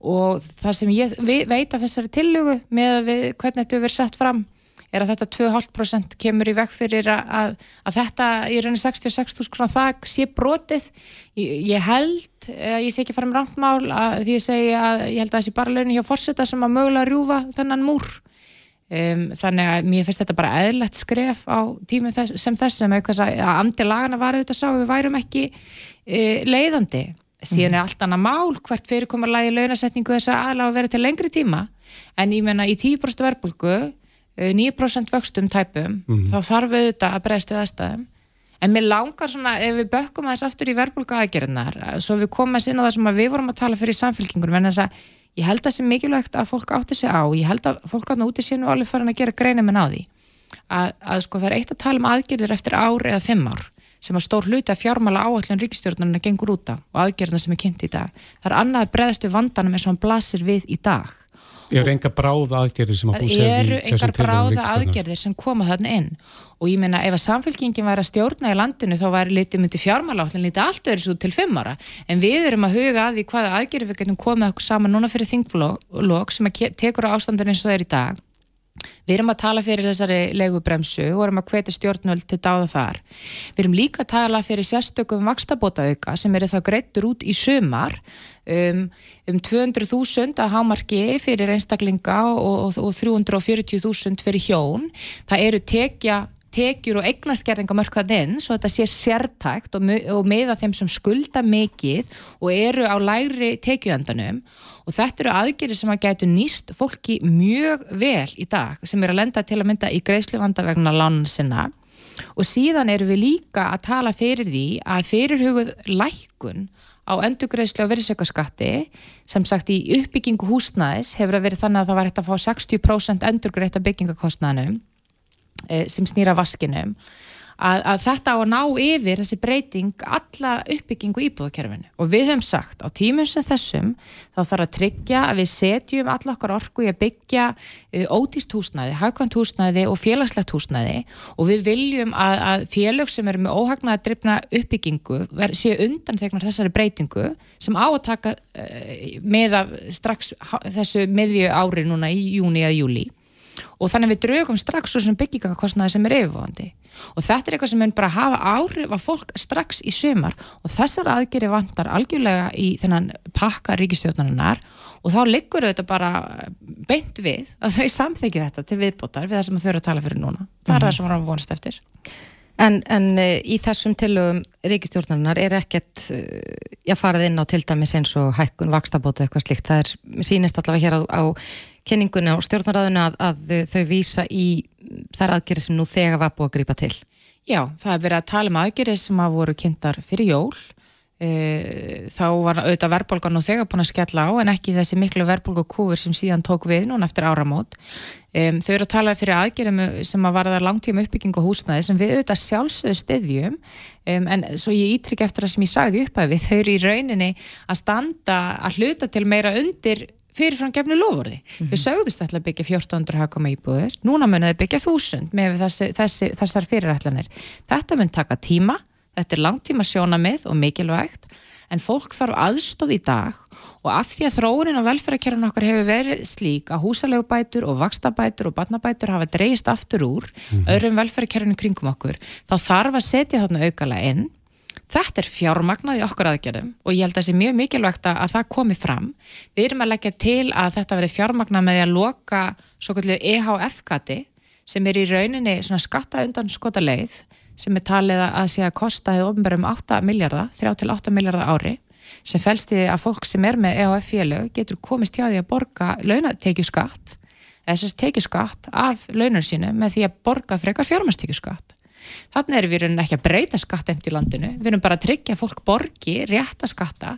og það sem ég veit af þessari tillögu með við, hvernig þetta verður sett fram er að þetta 2,5% kemur í vekk fyrir að, að, þetta í rauninni 66.000 krónar þak sé brotið. Ég, ég held, ég sé ekki fara með rántmál að því ég segi að ég held að þessi bara launin hjá fórseta sem að mögulega rjúfa þennan múr. Um, þannig að mér finnst þetta bara eðlert skref á tímum þess, sem þess sem að andi lagana var auðvitað sá við værum ekki uh, leiðandi síðan er allt annað mál hvert fyrirkomarlægi launasetningu þess að aðláða að vera til lengri tíma. En ég menna í 10% verbulgu 9% vöxtum tæpum mm -hmm. þá þarf auðvitað að bregðast við aðstæðum. En mér langar svona ef við bökkum aðeins aftur í verbulgu aðgerðnar svo við komum að sinna það sem við vorum að tala fyrir samfélkingunum en þess að ég held að það sé mikilvægt að fólk átti sig á ég held að fólk átti úti sín og alveg farin að gera greina með náði að, að sko það er eitt að tala um aðgerðir eftir ár eða fimm ár sem að stór hluti að fjármála áallin ríkistjórnarna gengur út á og aðgerðna sem er kynnt í dag. Það er annað breðstu vandanum eins og hann blasir við í dag. Er enga bráða aðgerðir sem að þú segir í þessum tilvægum ríkistjórnar? Það eru enga bráða aðgerðir sem koma þarna inn og ég meina ef að samfélkingin væri að stjórna í landinu þá væri litið myndi fjármála áallin litið allt öðru svo til fimm ára en við erum að huga að því hvaða aðgerðir við getum komið okkur saman núna fyrir þingflokk sem tekur á ástandun eins og það er í dag Við erum að tala fyrir þessari legubremsu og erum að hveti stjórnvöld til dáða þar. Við erum líka að tala fyrir sérstökum vakstabótaauka sem eru það greittur út í sömar um, um 200.000 að hámarki fyrir einstaklinga og, og, og 340.000 fyrir hjón. Það eru tekja tekjur og eignaskerðingamörkað inn svo þetta sé sértækt og, og meða þeim sem skulda mikið og eru á lægri tekjuöndanum og þetta eru aðgerið sem að getur nýst fólki mjög vel í dag sem er að lenda til að mynda í greiðsluvanda vegna lánan sinna og síðan eru við líka að tala fyrir því að fyrirhugud lækun á endugreðslu og verðsökkaskatti sem sagt í uppbyggingu húsnæðis hefur að verið þannig að það var hægt að fá 60% endurgreitt af byggingakostnæðanum Eh, sem snýra vaskinum að, að þetta á að ná yfir þessi breyting alla uppbyggingu íbúðakerfinu. Og við höfum sagt á tímum sem þessum þá þarf að tryggja að við setjum alla okkar orku í að byggja uh, ódýrt húsnæði, hagkvæmt húsnæði og félagslegt húsnæði. Og við viljum að, að félag sem eru með óhagnaða drifna uppbyggingu séu undan þegar þessari breytingu sem á að taka uh, með af strax þessu miðju ári núna í júni eða júli og þannig við draugum strax svo sem byggingakostnaði sem er yfirvofandi. Og þetta er eitthvað sem mun bara hafa áhrif að fólk strax í sumar. Og þessar aðgeri vantar algjörlega í þennan pakka ríkistjóðnarinnar og þá liggur þetta bara beint við að þau samþekja þetta til viðbótar við það sem þau eru að tala fyrir núna. Það er það sem varum vonast eftir. En, en eh, í þessum tilögum ríkistjórnarinnar er ekkert ég eh, farið inn á til dæmis eins og hækkun vakstabóta eitthvað slikt, það er sínist allavega hér á, á kynningunni og stjórnaræðinu að, að þau vísa í þær aðgerið sem nú þegar var búið að grípa til? Já, það er verið að tala um aðgerið sem að voru kynntar fyrir jól. E, þá var auðvitað verðbólgan nú þegar búin að skella á en ekki þessi miklu verðbólgukúfur sem síðan tók við núna eftir áramót. E, þau eru að tala fyrir aðgerið sem að varða langtíma uppbygging og húsnaði sem við auðvitað sjálfsögðu stiðjum e, en svo ég ítrykk eftir það sem ég sagði upp að við þau eru í rauninni að standa að hluta til meira undir fyrirfram gefnu lofurði. Mm -hmm. Þau mhm. sögðust alltaf byggja 1400 hakama íbúður, núna munið byggja 1000 með þessi, þessi, þessar fyrirætlanir. Þetta mun taka tíma, þetta er langtíma sjónamið og mikilvægt, en fólk þarf aðstóð í dag og af því að þróunin á velferðarkerfun okkar hefur verið slík að húsalegubætur og vakstabætur og barnabætur hafa dreist aftur úr mm -hmm. öðrum velferðarkerfunu kringum okkur, þá þarf að setja þarna aukala inn Þetta er fjármagnað í okkur aðgerðum og ég held að það sé mjög mikilvægt að það komi fram. Við erum að leggja til að þetta veri fjármagnað með að loka svo kallið EHF-gati sem er í rauninni svona skatta undan skota leið sem er talið að sé að kosta hefur ofnbærum 8 miljardar, 3-8 miljardar ári sem fælst í að fólk sem er með EHF-félög getur komist hjá því að borga launatekjuskatt eða þess að tekjuskatt af launum sínu með því að borga frekar fjármastekjuskatt. Þannig erum við ekki að breyta skattemt í landinu, við erum bara að tryggja fólk borgi, rétta skatta.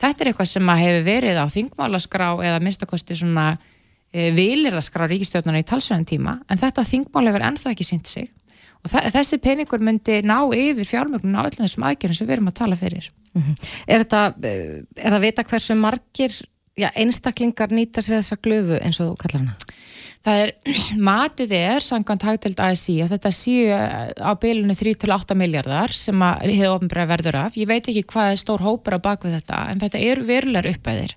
Þetta er eitthvað sem hefur verið á þingmálaskrá eða minnstakosti svona e, vilirðaskrá ríkistjóðnarna í talsvæðan tíma, en þetta þingmál hefur ennþá ekki sínt sig og þessi peningur myndi ná yfir fjármögnun á öllum þessum aðgerðum sem við erum að tala fyrir. Mm -hmm. Er það að vita hversu margir já, einstaklingar nýta sér þessa glöfu eins og þú kallar hana? Það er, matið er, sangant hagtild ASI, að þetta séu á bylunni 3-8 miljardar sem að hefur ofnbæra verður af. Ég veit ekki hvað er stór hópar á bakvið þetta, en þetta eru verulegar uppæðir.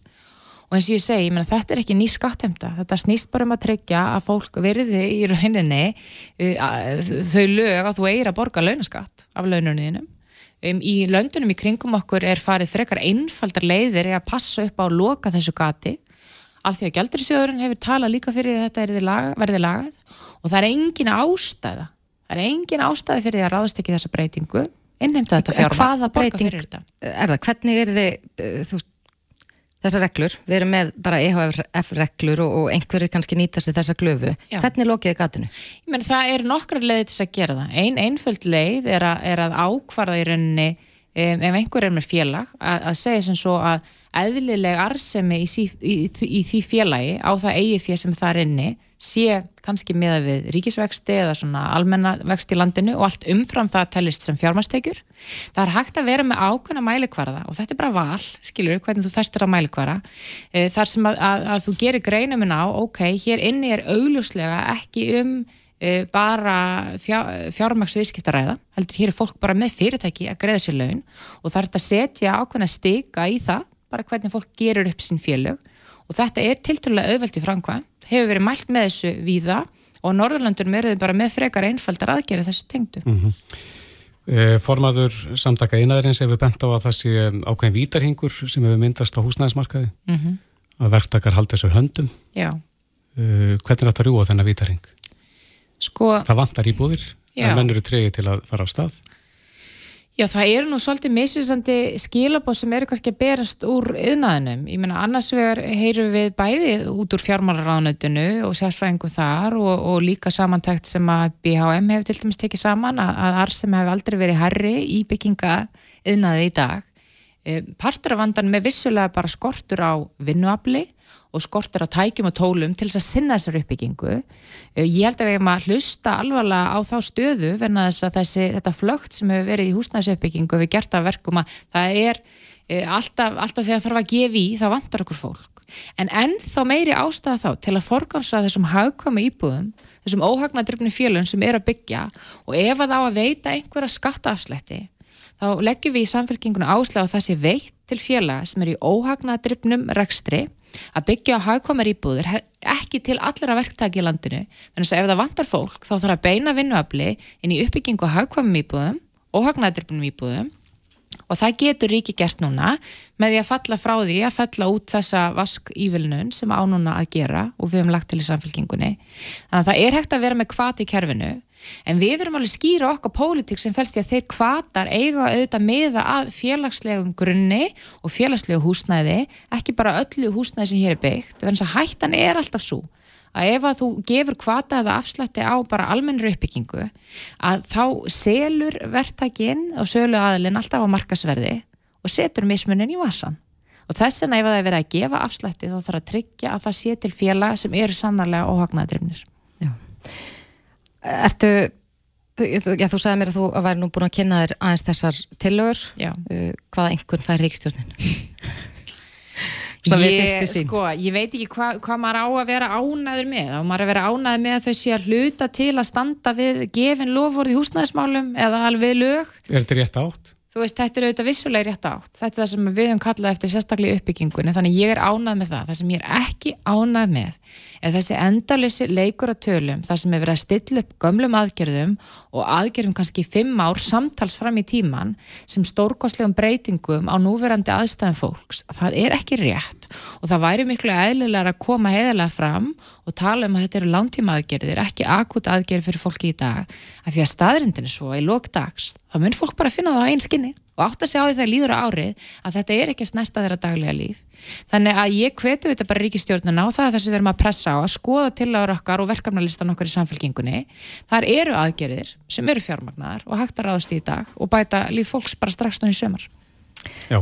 Og eins og ég segi, ég þetta er ekki ný skattemta. Þetta snýst bara um að tryggja að fólk verði í rauninni uh, þau lög að þú eigir að borga launaskatt af laununniðinum. Um, í löndunum í kringum okkur er farið frekar einfaldar leiðir að passa upp á að loka þessu gati Alþjóða Gjaldurisjóðurinn hefur talað líka fyrir þetta lag, verði lagað og það er engin ástæða það er engin ástæði fyrir að ráðast ekki þessa breytingu innheimta þetta fjárma Hvaða breyting er það? Hvernig er þið þú, þessar reglur? Við erum með bara EHF reglur og, og einhverju kannski nýta sér þessa glöfu Já. Hvernig lokiði gatinu? Ég menn það er nokkra leiði til að gera það Einn einföld leið er að, er að ákvarða í rauninni ef einhver er með félag að, að segja sem svo að eðlileg arsemi í, í, í, í því félagi á það eigi fél sem það er inni sé kannski meða við ríkisvexti eða svona almennavext í landinu og allt umfram það tellist sem fjármastekjur. Það er hægt að vera með ákveðna mælikvarða og þetta er bara val, skilur, hvernig þú festur að mælikvara. Eh, þar sem að, að, að þú gerir greinuminn á, ok, hér inni er augljóslega ekki um e, bara fjár, fjármaksviðskiptaræða, heldur hér er fólk bara með fyrirtæki að greiða sér laun og það er þetta að setja ákveðna stika í það bara hvernig fólk gerur upp sín félög og þetta er tilturlega auðvelt í framkvæmt hefur verið mælt með þessu víða og Norðurlandur verður bara með frekar einfaldar aðgerið þessu tengdu mm -hmm. Formaður samtaka einaðurins hefur bent á að það sé ákveðin vítarhingur sem hefur myndast á húsnæðismarkaði mm -hmm. að verktakar halda þessu höndum Já. Eh, hvernig er þetta rúa þennan vítarhing? Sko, það vantar íbúðir en menn eru treyið til að fara á stað Já, það eru nú svolítið misvisandi skilabóð sem eru kannski að berast úr yðnaðinum. Ég menna, annars vegar heyru við bæði út úr fjármálaránutinu og sérfræðingu þar og, og líka samantækt sem að BHM hefur til dæmis tekið saman að, að Arsem hefur aldrei verið herri í bygginga yðnaði í dag. E, partur af vandan með vissulega bara skortur á vinnuafli og skortur á tækjum og tólum til þess að sinna þessar uppbyggingu. Eh, ég held að við hefum að hlusta alvarlega á þá stöðu verna þess að þessi, þetta flögt sem hefur verið í húsnæðisuppbyggingu við gert af verkum að það er e, alltaf, alltaf þegar þarf að gefa í þá vantar okkur fólk. En ennþá meiri ástæða þá til að forgámsra þessum hagkvæmu íbúðum, þessum óhagnadrifni fjölun sem er að byggja og ef að á að veita einhverja skattaafslætti þá leggjum við í samfélkinguna áslega á það sé veitt til fjöla sem er í óhagnadrifnum rekstri að byggja hagkomar íbúður ekki til allra verktæki í landinu en þess að ef það vantar fólk þá þarf að beina vinnuafli inn í uppbyggingu hagkomum íbúðum og hagnadrifnum íbúðum. Og það getur ríki gert núna með því að falla frá því að falla út þessa vask ívilnun sem ánuna að gera og við hefum lagt til í samfélkingunni þannig að það er hægt að vera með kvati í kerfinu en við erum alveg skýra okkar pólitík sem fælst í að þeir kvatar eiga auðvitað meða að félagslegum grunni og félagslegu húsnæði ekki bara öllu húsnæði sem hér er byggt þess að hættan er alltaf svo að ef að þú gefur kvata eða afslætti á bara almennri uppbyggingu að þá selur verktakinn og sölu aðilinn alltaf á markasverði og setur mismunin í vasan og þess vegna ef það er verið að gefa afslætti þá þarf að tryggja að það sé til félag sem eru sannarlega óhagnaðadrifnir Já Ertu, já þú sagði mér að þú væri nú búin að kynna þér aðeins þessar tillögur, uh, hvaða einhvern fær ríkstjórnin? Ég, sko, ég veit ekki hvað hva maður á að vera ánaður með. Og maður að vera ánaður með að þau sé að hluta til að standa við gefin lofórið í húsnæðismálum eða alveg lög. Er þetta rétt átt? Þú veist, þetta er auðvitað vissulega rétt átt. Þetta er það sem við höfum kallað eftir sérstaklega uppbyggingunni. Þannig ég er ánað með það. Það sem ég er ekki ánað með er þessi endalyssi leikur að tölum þar sem er verið að stilla upp gömlum aðgerðum og aðgerðum kannski fimm ár samtals fram í tíman sem stórkostlegum breytingum á núverandi aðstæðan fólks. Það er ekki rétt og það væri miklu eðlilega að koma heiðilega fram og tala um að þetta eru langtíma aðgerðir, ekki akut aðgerð fyrir fólki í dag, af því að staðrindin er svo í lókdags, þá mun fólk bara finna það á einskinni og átt að segja á því það líður á árið að þetta er ekki að snerta þeirra daglega líf. Þannig að ég kvetu þetta bara ríkistjórnuna og það er það sem við erum að pressa á að skoða til ára okkar og verkefnalistan okkar í samfélkingunni. Þar eru aðgerðir sem eru fjármagnar og hægt að ráðast í dag og bæta líf fólks bara strax náttúrulega í sömar. Já,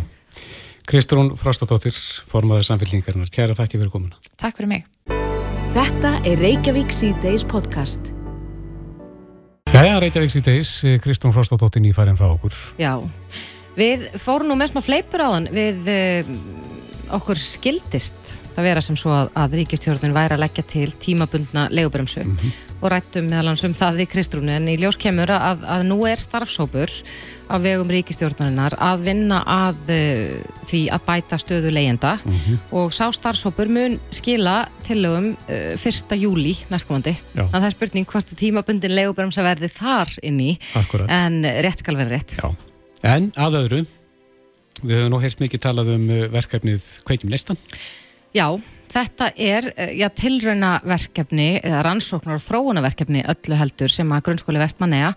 Kristrún Frostadóttir, formaður samfélkingarinnar. Kæra þakki fyrir komuna. Takk fyrir mig. Þetta er Reykjavík C-Days podcast. Jæja, Reykjavík síðdeis, Kristún Frostadóttir nýfærin frá okkur. Já, við fórum nú með smá fleipur á hann við uh, okkur skildist það vera sem svo að, að ríkistjórnun væri að leggja til tímabundna legubremsu mm -hmm. Og rættum meðal hans um það í Kristrúnu en í ljós kemur að, að nú er starfsópur á vegum ríkistjórnarinnar að vinna að uh, því að bæta stöðu leyenda mm -hmm. og sá starfsópur mun skila tilögum uh, 1. júli næstkomandi. Að það er spurning hvort tímabundin legubremsa verði þar inn í Akkurat. en rétt skal verði rétt. Já. En að öðru Við höfum nú heyrst mikið talað um uh, verkefnið Kveikjum listan. Já, þetta er uh, já, tilraunaverkefni eða rannsóknar og þróunaverkefni öllu heldur sem að grunnskóli Vestmanneja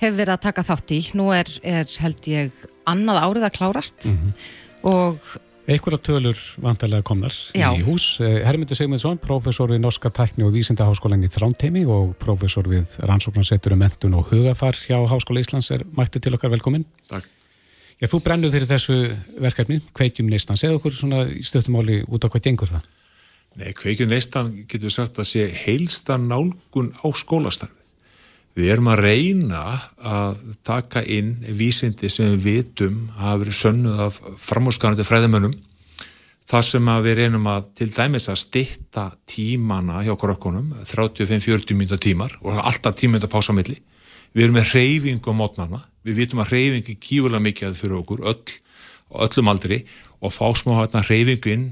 hefur verið að taka þátt í. Nú er, er held ég annað árið að klárast mm -hmm. og Einhverja tölur vantarlega komnar Já. í hús. Uh, Hermundur Sigmundsson, professor við Norska tækni og vísindaháskólan í Þrántheimi og professor við rannsóknarsettur um mentun og hugafar hjá Háskóla Íslands er mættu til okkar velkomin. Takk. Já, þú brennuð fyrir þessu verkefni, kveikjum neistan. Segð okkur svona í stöttumáli út á hvað gengur það? Nei, kveikjum neistan getur sagt að sé heilsta nálgun á skólastarfið. Við erum að reyna að taka inn vísindi sem við vitum hafa verið sönnuð af framhúsgarandi fræðimönnum. Það sem við reynum að til dæmis að stitta tímana hjá krökkunum, 35-40 minúta tímar og alltaf tímynda pásamilli. Við erum með reyfingu á mótnarna við vitum að reyfingi kýfulega mikið að fyrir okkur öll öllum aldri og fá smá hérna reyfingu inn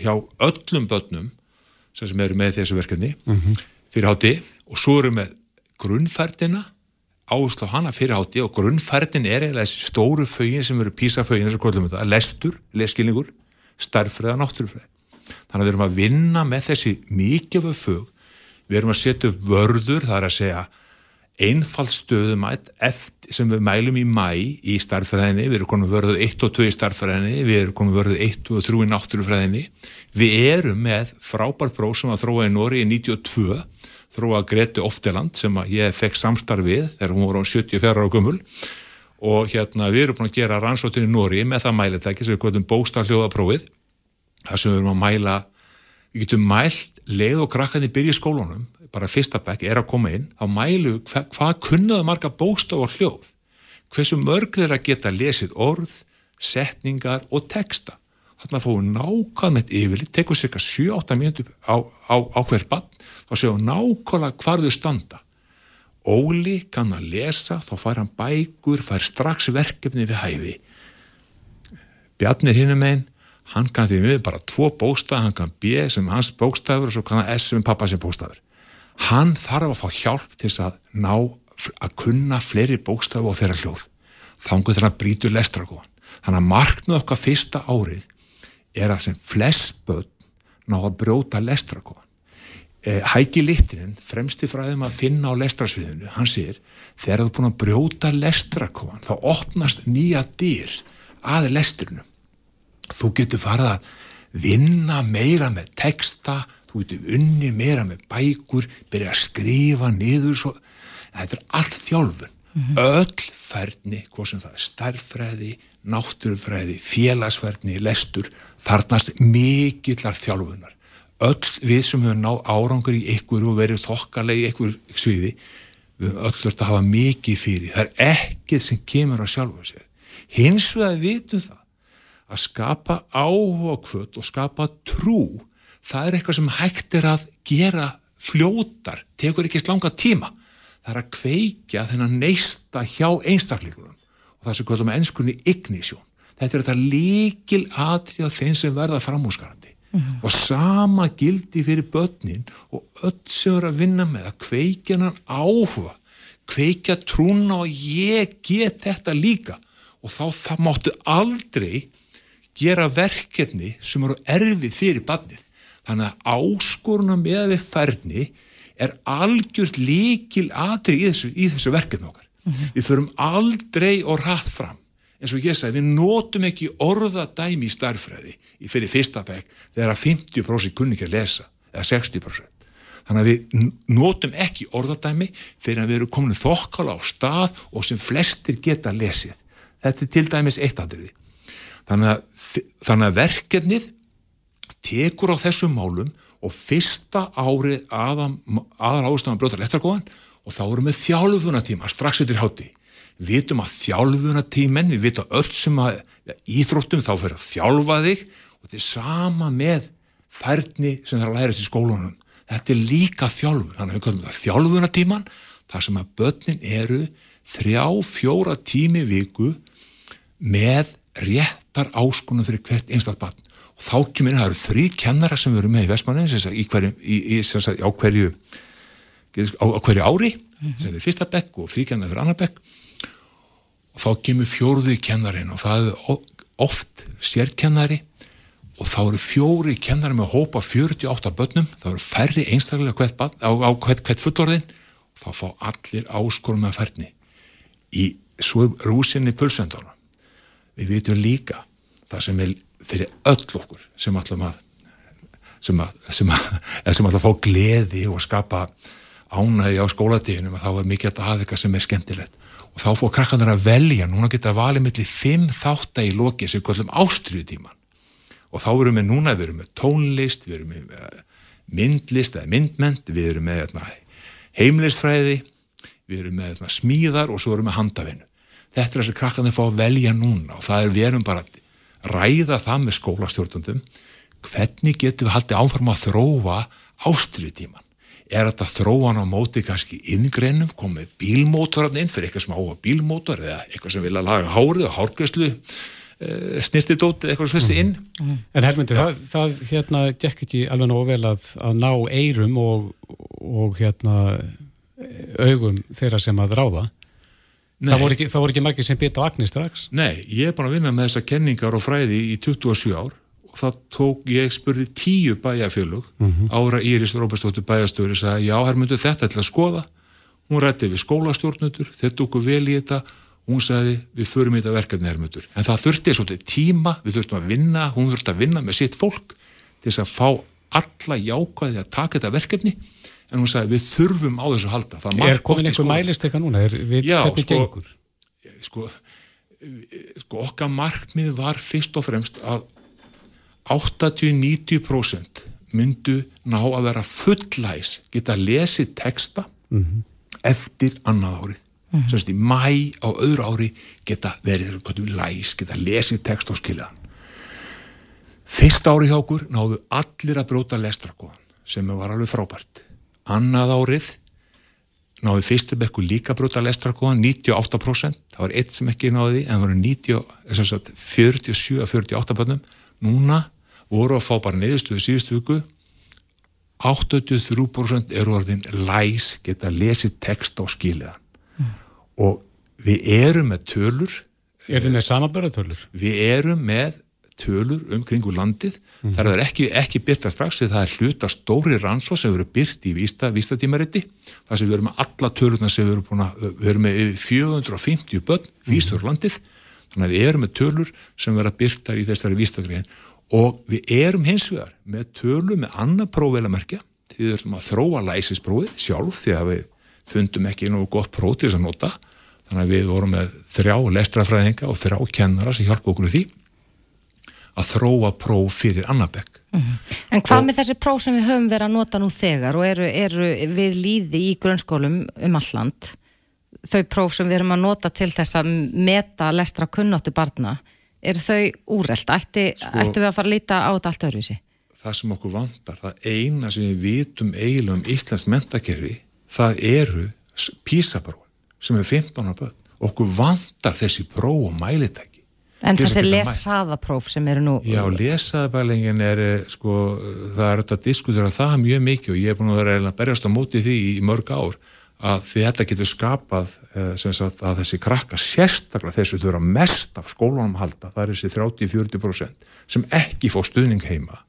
hjá öllum börnum sem eru með þessu verkefni mm -hmm. fyrir hátti og svo eru með grunnfærdina áherslu á hana fyrir hátti og grunnfærdin er eða þessi stóru fögin sem eru písafögin þetta, lestur, leskilningur starffræða, náttúrufræð þannig að við erum að vinna með þessi mikið fög, við erum að setja vörður, það er að segja einfald stöðumætt sem við mælum í mæ í starffræðinni, við erum konum vörðuð 1 og 2 í starffræðinni, við erum konum vörðuð 1 og 3 í náttúrufræðinni. Við erum með frábært próf sem að þróa í Nóri í 92, þróa Gretu Ofteland sem ég fekk samstarf við þegar hún voru á 74 ára gummul og hérna við erum búin að gera rannsóttin í Nóri með það mælitæki sem við kvöldum bóstalljóðaprófið, þar sem við erum að mæla við getum mælt leið og krakkandi byrja í skólunum, bara fyrsta bekk er að koma inn, þá mælu hva, hvað kunnaðu marga bóstaf og hljóð hversu mörg þeirra geta lesið orð, setningar og texta. Þannig að fóðu nákvæmlega yfirlið, tekur cirka 7-8 mínútur á, á, á hver bann, þá séu nákvæmlega hvar þau standa. Óli kann að lesa, þá fær hann bækur, fær strax verkefni við hæfi. Bjarnir hinnum einn, hann kann því við bara tvo bóstaf, hann kann B sem hans bóstafur og svo kann hann S sem pappa sem bóstafur. Hann þarf að fá hjálp til þess að ná að kunna fleiri bókstaf og þeirra hljóð. Þangu þegar hann brítur lestrakofan þannig að marknuð okkar fyrsta árið er að sem flest börn ná að brjóta lestrakofan eh, Hæki Littin fremsti fræðum að finna á lestrasviðinu hann sér, þegar þú er búin að brjóta lestrakofan, þá opnast nýja dyr að lestrinu. Þú getur farið að vinna meira með texta þú getur unni meira með bækur byrja að skrifa niður svo. Þetta er allt þjálfun. Mm -hmm. öll færni, hvað sem það er starffræði, náttúrufræði félagsfærni, lestur þarnast mikillar þjálfunar. Öll við sem hefur náð árangur í ykkur og verið þokkalegi í ykkur sviði, við höfum öll þurft að hafa mikið fyrir, það er ekkið sem kemur á sjálfu sér. Hins vegar vitum það að skapa áhugakvöld og skapa trú það er eitthvað sem hægt er að gera fljótar, tekur ekki slanga tíma það er að kveikja þennan neista hjá einstakleikunum og það sem kvöldum að ennskunni ignísjón. Þetta er þetta líkil atrið á þeim sem verða framhúsgarandi mm -hmm. og sama gildi fyrir börnin og öll sem eru að vinna með að kveikja hann áhuga, kveikja trúna og ég get þetta líka og þá það máttu aldrei gera verkefni sem eru erfið fyrir barnið. Þannig að áskoruna með við færni er algjört líkil aðri í þessu, í þessu verkefni okkar. Mm -hmm. Við förum aldrei og rætt fram. En svo ég sagði, við nótum ekki orðadæmi í starfræði fyrir fyrsta bæk þegar að 50% kunni ekki að lesa, eða 60%. Þannig að við nótum ekki orðadæmi fyrir að við erum komin þokkala á stað og sem flestir geta lesið. Þetta er til dæmis eitt aðriði. Þannig að, þannig að verkefnið tekur á þessum málum og fyrsta árið aðan ástæðan brjóta lestarkóðan og þá erum við þjálfunatíma strax eftir hátti. Við vitum að þjálfunatímen, við vitum öll sem að íþróttum þá fyrir að þjálfa þig og þetta er sama með færni sem það er að læra til skólunum. Þetta er líka þjálfun, þannig að við komum það þjálfunatíman þar sem að börnin eru þrjá, fjóra tími viku með réttar áskonum fyrir hvert einstaklega barn þá kemur það eru þrý kennara sem eru með í Vestmannin í hverju, í, sagt, á hverju á, á hverju ári mm -hmm. sem er fyrsta bekk og þrý kennara fyrir annar bekk. Og þá kemur fjóruði kennarin og það er oft sérkennari og þá eru fjóri kennari með hópa 48 börnum, þá eru færri einstaklega hvert, á, á hvert, hvert fullorðin. Og þá fá allir áskorum með færni í rúsinni pulsendana við vitum líka það sem er fyrir öll okkur sem ætlum að sem að, sem að, sem að fá gleði og skapa ánægi á skólatíðinum að þá er mikið að eitthvað sem er skemmtilegt. Og þá fór krakkandur að velja, núna geta valið millir fimm þáttar í loki sem kallum ástriðutíman og þá erum við núna, við erum með tónlist, við erum með eh, myndlist eða myndment, við erum með hérna, heimlistfræði, við erum með hérna, smíðar og svo erum við með handavinnu. Þetta er þess að krakkandur fá að velja núna og það er við erum bara ræða það með skólastjórnundum hvernig getur við haldið áfram að þróa ástriðutíman er þetta þróan á móti kannski inngreinum, komið bílmótoran inn fyrir eitthvað sem á að bílmótor eða eitthvað sem vilja laga hárið og hárgræslu e, eh, snirtidótið eitthvað sem þessi inn mm. En Helmundi, það, það hérna gekk ekki alveg nóg vel að, að ná eirum og, og hérna augum þeirra sem að ráða. Það voru ekki, ekki margir sem bita á agni strax? Nei, ég er bara að vinna með þessa kenningar og fræði í 27 ár. Og það tók, ég spurði tíu bæjarfjölug, mm -hmm. ára Íris Róberstóttur bæjarstöður, ég sagði, já, hér myndu þetta ætla að skoða, hún rætti við skólastjórnutur, þetta tóku vel í þetta. Hún sagði, við förum í þetta verkefni herrmyndur, en það þurfti svolítið tíma við þurftum að vinna, hún þurfti að vinna með sitt fólk til þess að fá alla jákvæði að taka þetta verkefni en hún sagði við þurfum á þessu halda Er komin eitthvað núna? Er, við, Já, sko, sko, sko okkar markmið var fyrst og fremst að 80-90% myndu ná að vera fullæs, geta lesið texta mm -hmm. eftir annað árið. Mm -hmm. Sannst í mæ á öðru ári geta verið læs, geta lesið text og skiljaðan. Fyrst ári hjá okkur náðu allir að bróta lestrakóðan sem var alveg frábært. Annað árið náðu fyrstabekku líka bróta lestrakóðan 98%, það var eitt sem ekki náði en það voru 47-48 bönnum. Núna voru að fá bara neðustuðu síðustu viku 83% eru orðin læs geta lesið text á skiliðan mm. og við erum með tölur Er þið með samanbörðatölur? Við erum með tölur um kringu landið. Mm. þar er ekki, ekki byrta strax því það er hluta stóri rannsó sem eru byrt í vísta, vístatímariti þar sem við erum með alla tölurna sem við erum búin að við erum með 450 börn vístur landið. Þannig að við erum með tölur sem vera byrtar í þessari vístagrein og við erum hins vegar með tölu með annar prófvelamerkja því við ætlum að þróa læsisprófið sjálf því að við fundum ekki nú gott próf til þess að nota. Þannig að við vorum með þrjá lestrafræðinga og þrjá kennara sem hjálpa okkur því að þróa próf fyrir annabekk. Mm -hmm. En hvað og, með þessi próf sem við höfum verið að nota nú þegar og eru, eru við líði í grunnskólum um alland þau próf sem við erum að nota til þess að meta lestra kunnáttu barna er þau úrreld? Ætti, sko, ættu við að fara að líta á þetta allt öðruvísi? Það sem okkur vantar, það eina sem við vitum eiginlega um Íslands mentakerfi, það eru písaprófin sem er 15 á börn. Okkur vantar þessi próf og mælitæki. En þessi lesraðapróf sem eru nú... Já, lesaðabælingin er, eh, sko, það er þetta að diskutera það mjög mikið og ég er búin að vera að berjast á móti því í mörg ár að þetta getur skapað eh, sagt, að þessi krakka sérstaklega þessu þurfa mest af skólanum halda það er þessi 30-40% sem ekki fá stuðning heima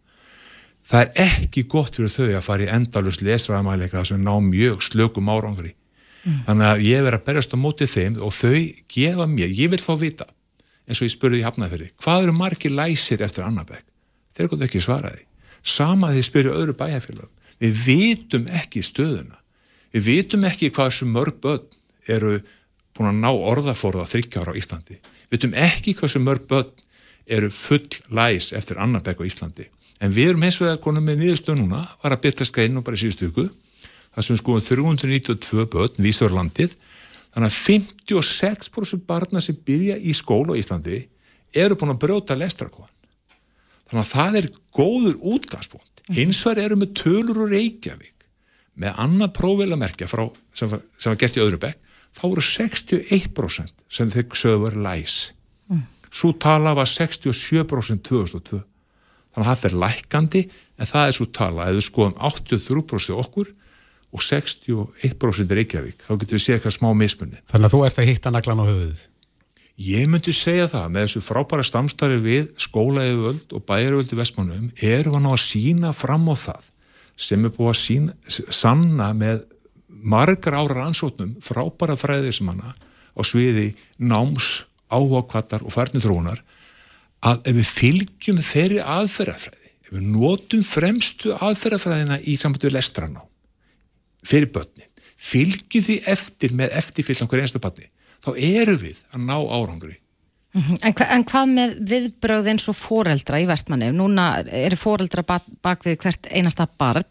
það er ekki gott fyrir þau að fara í endalust lesraðamæleika sem ná mjög slökum árangri mm. þannig að ég verð að berjast á mótið þeim og þau gefa mér, ég vil fá vita eins og ég spurði í hafnaðferði hvað eru margir læsir eftir annabæk þeir gott ekki svaraði sama því spyrju öðru bæjarfélagum við vitum ekki stöðuna. Við vitum ekki hvað sem mörg börn eru búin að ná orðaforða þryggjára á Íslandi. Við vitum ekki hvað sem mörg börn eru full læs eftir annarbegg á Íslandi. En við erum hins vegar konum með nýðustöð núna, var að byrta skreinu bara í síðustu hugu, það sem skoðum 392 börn vísur landið, þannig að 56% barna sem byrja í skóla á Íslandi eru búin að brjóta lestrakóðan. Þannig að það er góður útgangspunkt. Hins vegar eru með tölur og Reykjavík með annað prófilamerkja frá, sem, sem var gert í öðru bekk þá voru 61% sem þau sögðu verið læs mm. svo tala var 67% 2002 þannig að það fyrir lækandi en það er svo tala, ef við skoðum 83% okkur og 61% Reykjavík, þá getur við séð eitthvað smá mismunni. Þannig að þú ert að hitta naglan á höfuðið? Ég myndi segja það, með þessu frábæra stamstarfi við skólaeiföld og bæjaröld í Vestmannum erum við ná að sína fram á það sem er búið að sína, sanna með margar ára ansóknum frábæra fræðismanna á sviði náms, áhugakvattar og færnithróunar að ef við fylgjum þeirri aðferðafræði, ef við notum fremstu aðferðafræðina í samfittu lestraná fyrir börnin, fylgjum því eftir með eftirfylgjan hver einstu barni, þá eru við að ná árangri Mhm. En, hva, en hvað með viðbröð eins og foreldra í vestmanni? Núna eru foreldra bak, bak við hvert einasta barn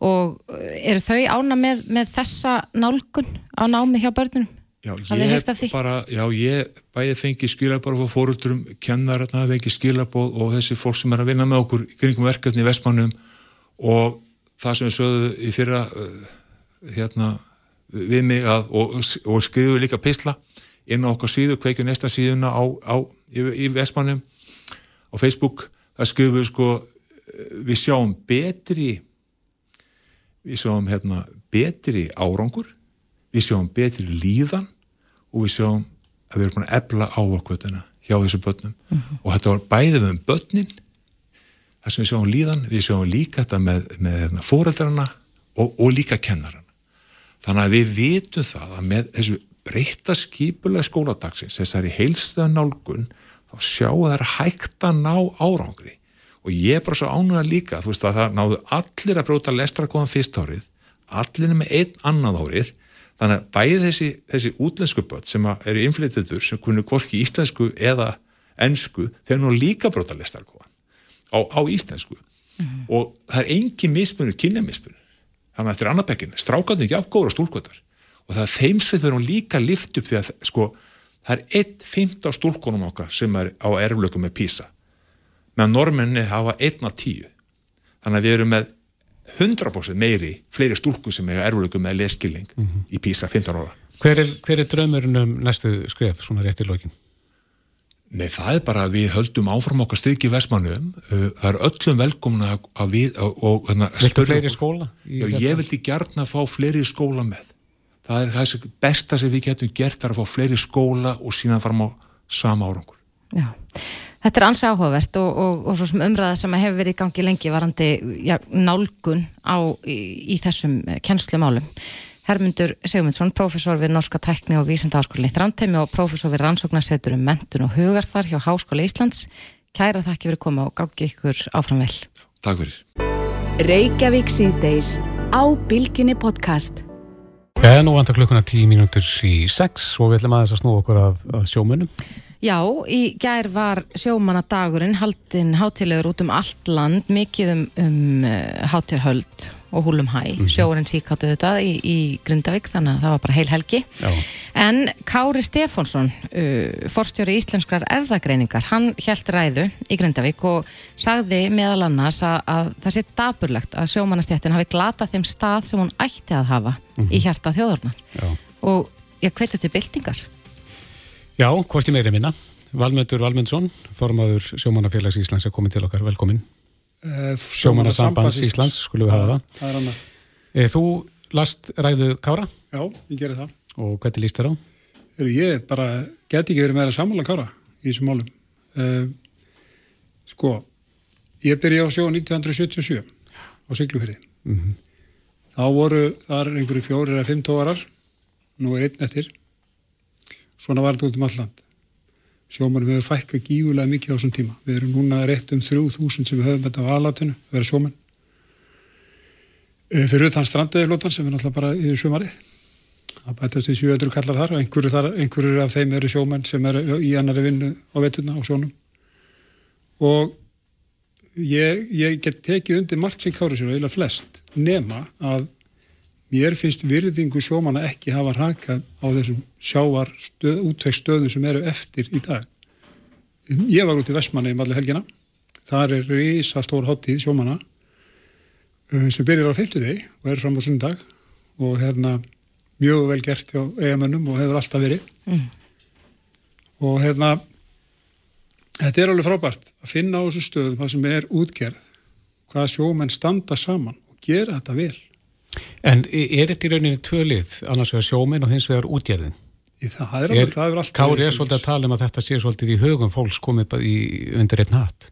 og eh, eru þau ána með, með þessa nálgun á námi hjá börnunum? Já, ég bara, já, ég bæði fengi skilabóð frá fóröldurum, kennar hérna, fengi skilabóð og þessi fólk sem er að vinna með okkur í kringum verkefni í vestmannum og það sem við sögðum í fyrra uh, hérna við mig að, og, og skrifu líka pisla inn á okkar síðu, kveikju næsta síðuna á, á, í, í Vestmannum á Facebook, það skrifum við sko við sjáum betri við sjáum hérna betri árangur við sjáum betri líðan og við sjáum að við erum búin að ebla á okkvötuna hjá þessu börnum. Mm -hmm. og þetta var bæðið um börnin það sem við sjáum líðan, við sjáum líka þetta með, með hérna, fóreldrarna og, og líka kennarana þannig að við vitum það að með þessu breyta skipulega skóladagsins þessari heilstöða nálgun þá sjáu þær hægt að ná árangri. Og ég er bara svo ánúða líka þú veist að það náðu allir að bróta lestrakóðan fyrst árið, allir með einn annað árið, þannig að bæði þessi, þessi útlensku börn sem eru inflyttiður sem kunnu hvorki íslensku eða ennsku, þeir nú líka bróta lestrakóðan á, á íslensku. Mm. og það er engin mismunur, kynjamismunur þannig að þetta er annarbekkin, strákandi ekki afgóður á stúlkvöldar og það er þeim sem þau erum líka lift upp því að sko það er eitt fymta á stúlkonum okkar sem er á erflöku með písa meðan normenni hafa einna tíu þannig að við erum með 100% meiri fleiri stúlku sem er erflöku með leskilning mm -hmm. í písa 15 ára Hver er, er draumurinn um næstu skref svona rétt í lokin? Nei, það er bara að við höldum áfram okkar styrki Vestmannum, uh, það er öllum velkomna að við og hérna Viltu fleiri skóla? Já, ég vildi gert að fá fleiri skóla með. Það er það besta sem við getum gert er að fá fleiri skóla og sína fram á sama árangur. Já, þetta er ansi áhugavert og, og, og svo sem umræða sem hefur verið í gangi lengi varandi já, nálgun á, í, í þessum kennslumálum Hermundur Sigmundsson, profesor við Norska tækni og vísindaháskólinni Þrántemi og profesor við rannsóknarsetur um mentun og hugarfar hjá Háskóla Íslands. Kæra þakki fyrir að koma og gági ykkur áfram vel. Takk fyrir. Reykjavík síðdeis á Bilginni podcast. Já, nú vantar klukkuna tíu mínútur í sex og við ætlum aðeins að snú okkur af, af sjómunum. Já, í gær var sjómanadagurinn haldinn hátilegur út um allt land, mikið um, um hátilhöld og húlum hæ, mm -hmm. sjóurinn síkáttu þetta í, í Grindavík þannig að það var bara heil helgi Já. en Kári Stefánsson uh, forstjóri íslenskrar erðagreiningar hann held ræðu í Grindavík og sagði meðal annars að, að það sé daburlegt að sjómannastjættin hafi glatað þeim stað sem hún ætti að hafa mm -hmm. í hjarta þjóðurnar Já. og ég hveitur til byltingar Já, hvort ég meiri minna Valmöndur Valmundsson, formadur sjómannafélags Íslands er komið til okkar, velkomin Uh, Sjómanarsambands Íslands, skulum við hafa það. Það er annað. Eh, þú last ræðu Kára? Já, ég gerir það. Og hvernig líst þér á? Ég bara get ekki verið meira sammála Kára í þessum málum. Uh, sko, ég byrja á sjó 1977 á Siglufyrði. Mm -hmm. Þá voru þar einhverju fjóri eða fimm tóarar, nú er einn eftir. Svona var þetta út um alland sjómanum hefur fækkað gífulega mikið á þessum tíma. Við erum núna rétt um 3000 sem við höfum þetta á aðlatinu, að vera sjóman. Eh, fyrir utan stranduðilótan sem er náttúrulega bara í sjömarið. Það bætast í 700 kallar þar og einhverju, þar, einhverju af þeim eru sjóman sem eru í annari vinnu á vettuna á sjónum. Og ég, ég get tekið undir margt sem káru sér og eiginlega flest nema að mér finnst virðingu sjómana ekki hafa rakað á þessum sjávar stöð, útvegsstöðum sem eru eftir í dag. Ég var út í Vestmanni um allir helgina. Þar er reysa stór hottíð sjómana uh, sem byrjar á 50 deg og er fram á sundag og hérna mjög vel gert hjá eigamönnum og hefur alltaf verið. Mm. Og hérna þetta er alveg frábært að finna á þessu stöðum hvað sem er útgerð, hvað sjómenn standa saman og gera þetta vel. En er þetta í rauninni tvölið, annars vegar sjóminn og hins vegar útgerðin? Það er alveg, það er alltaf... Kári er svolítið að tala um að þetta sé svolítið í högum fólks komið í, undir einn hatt.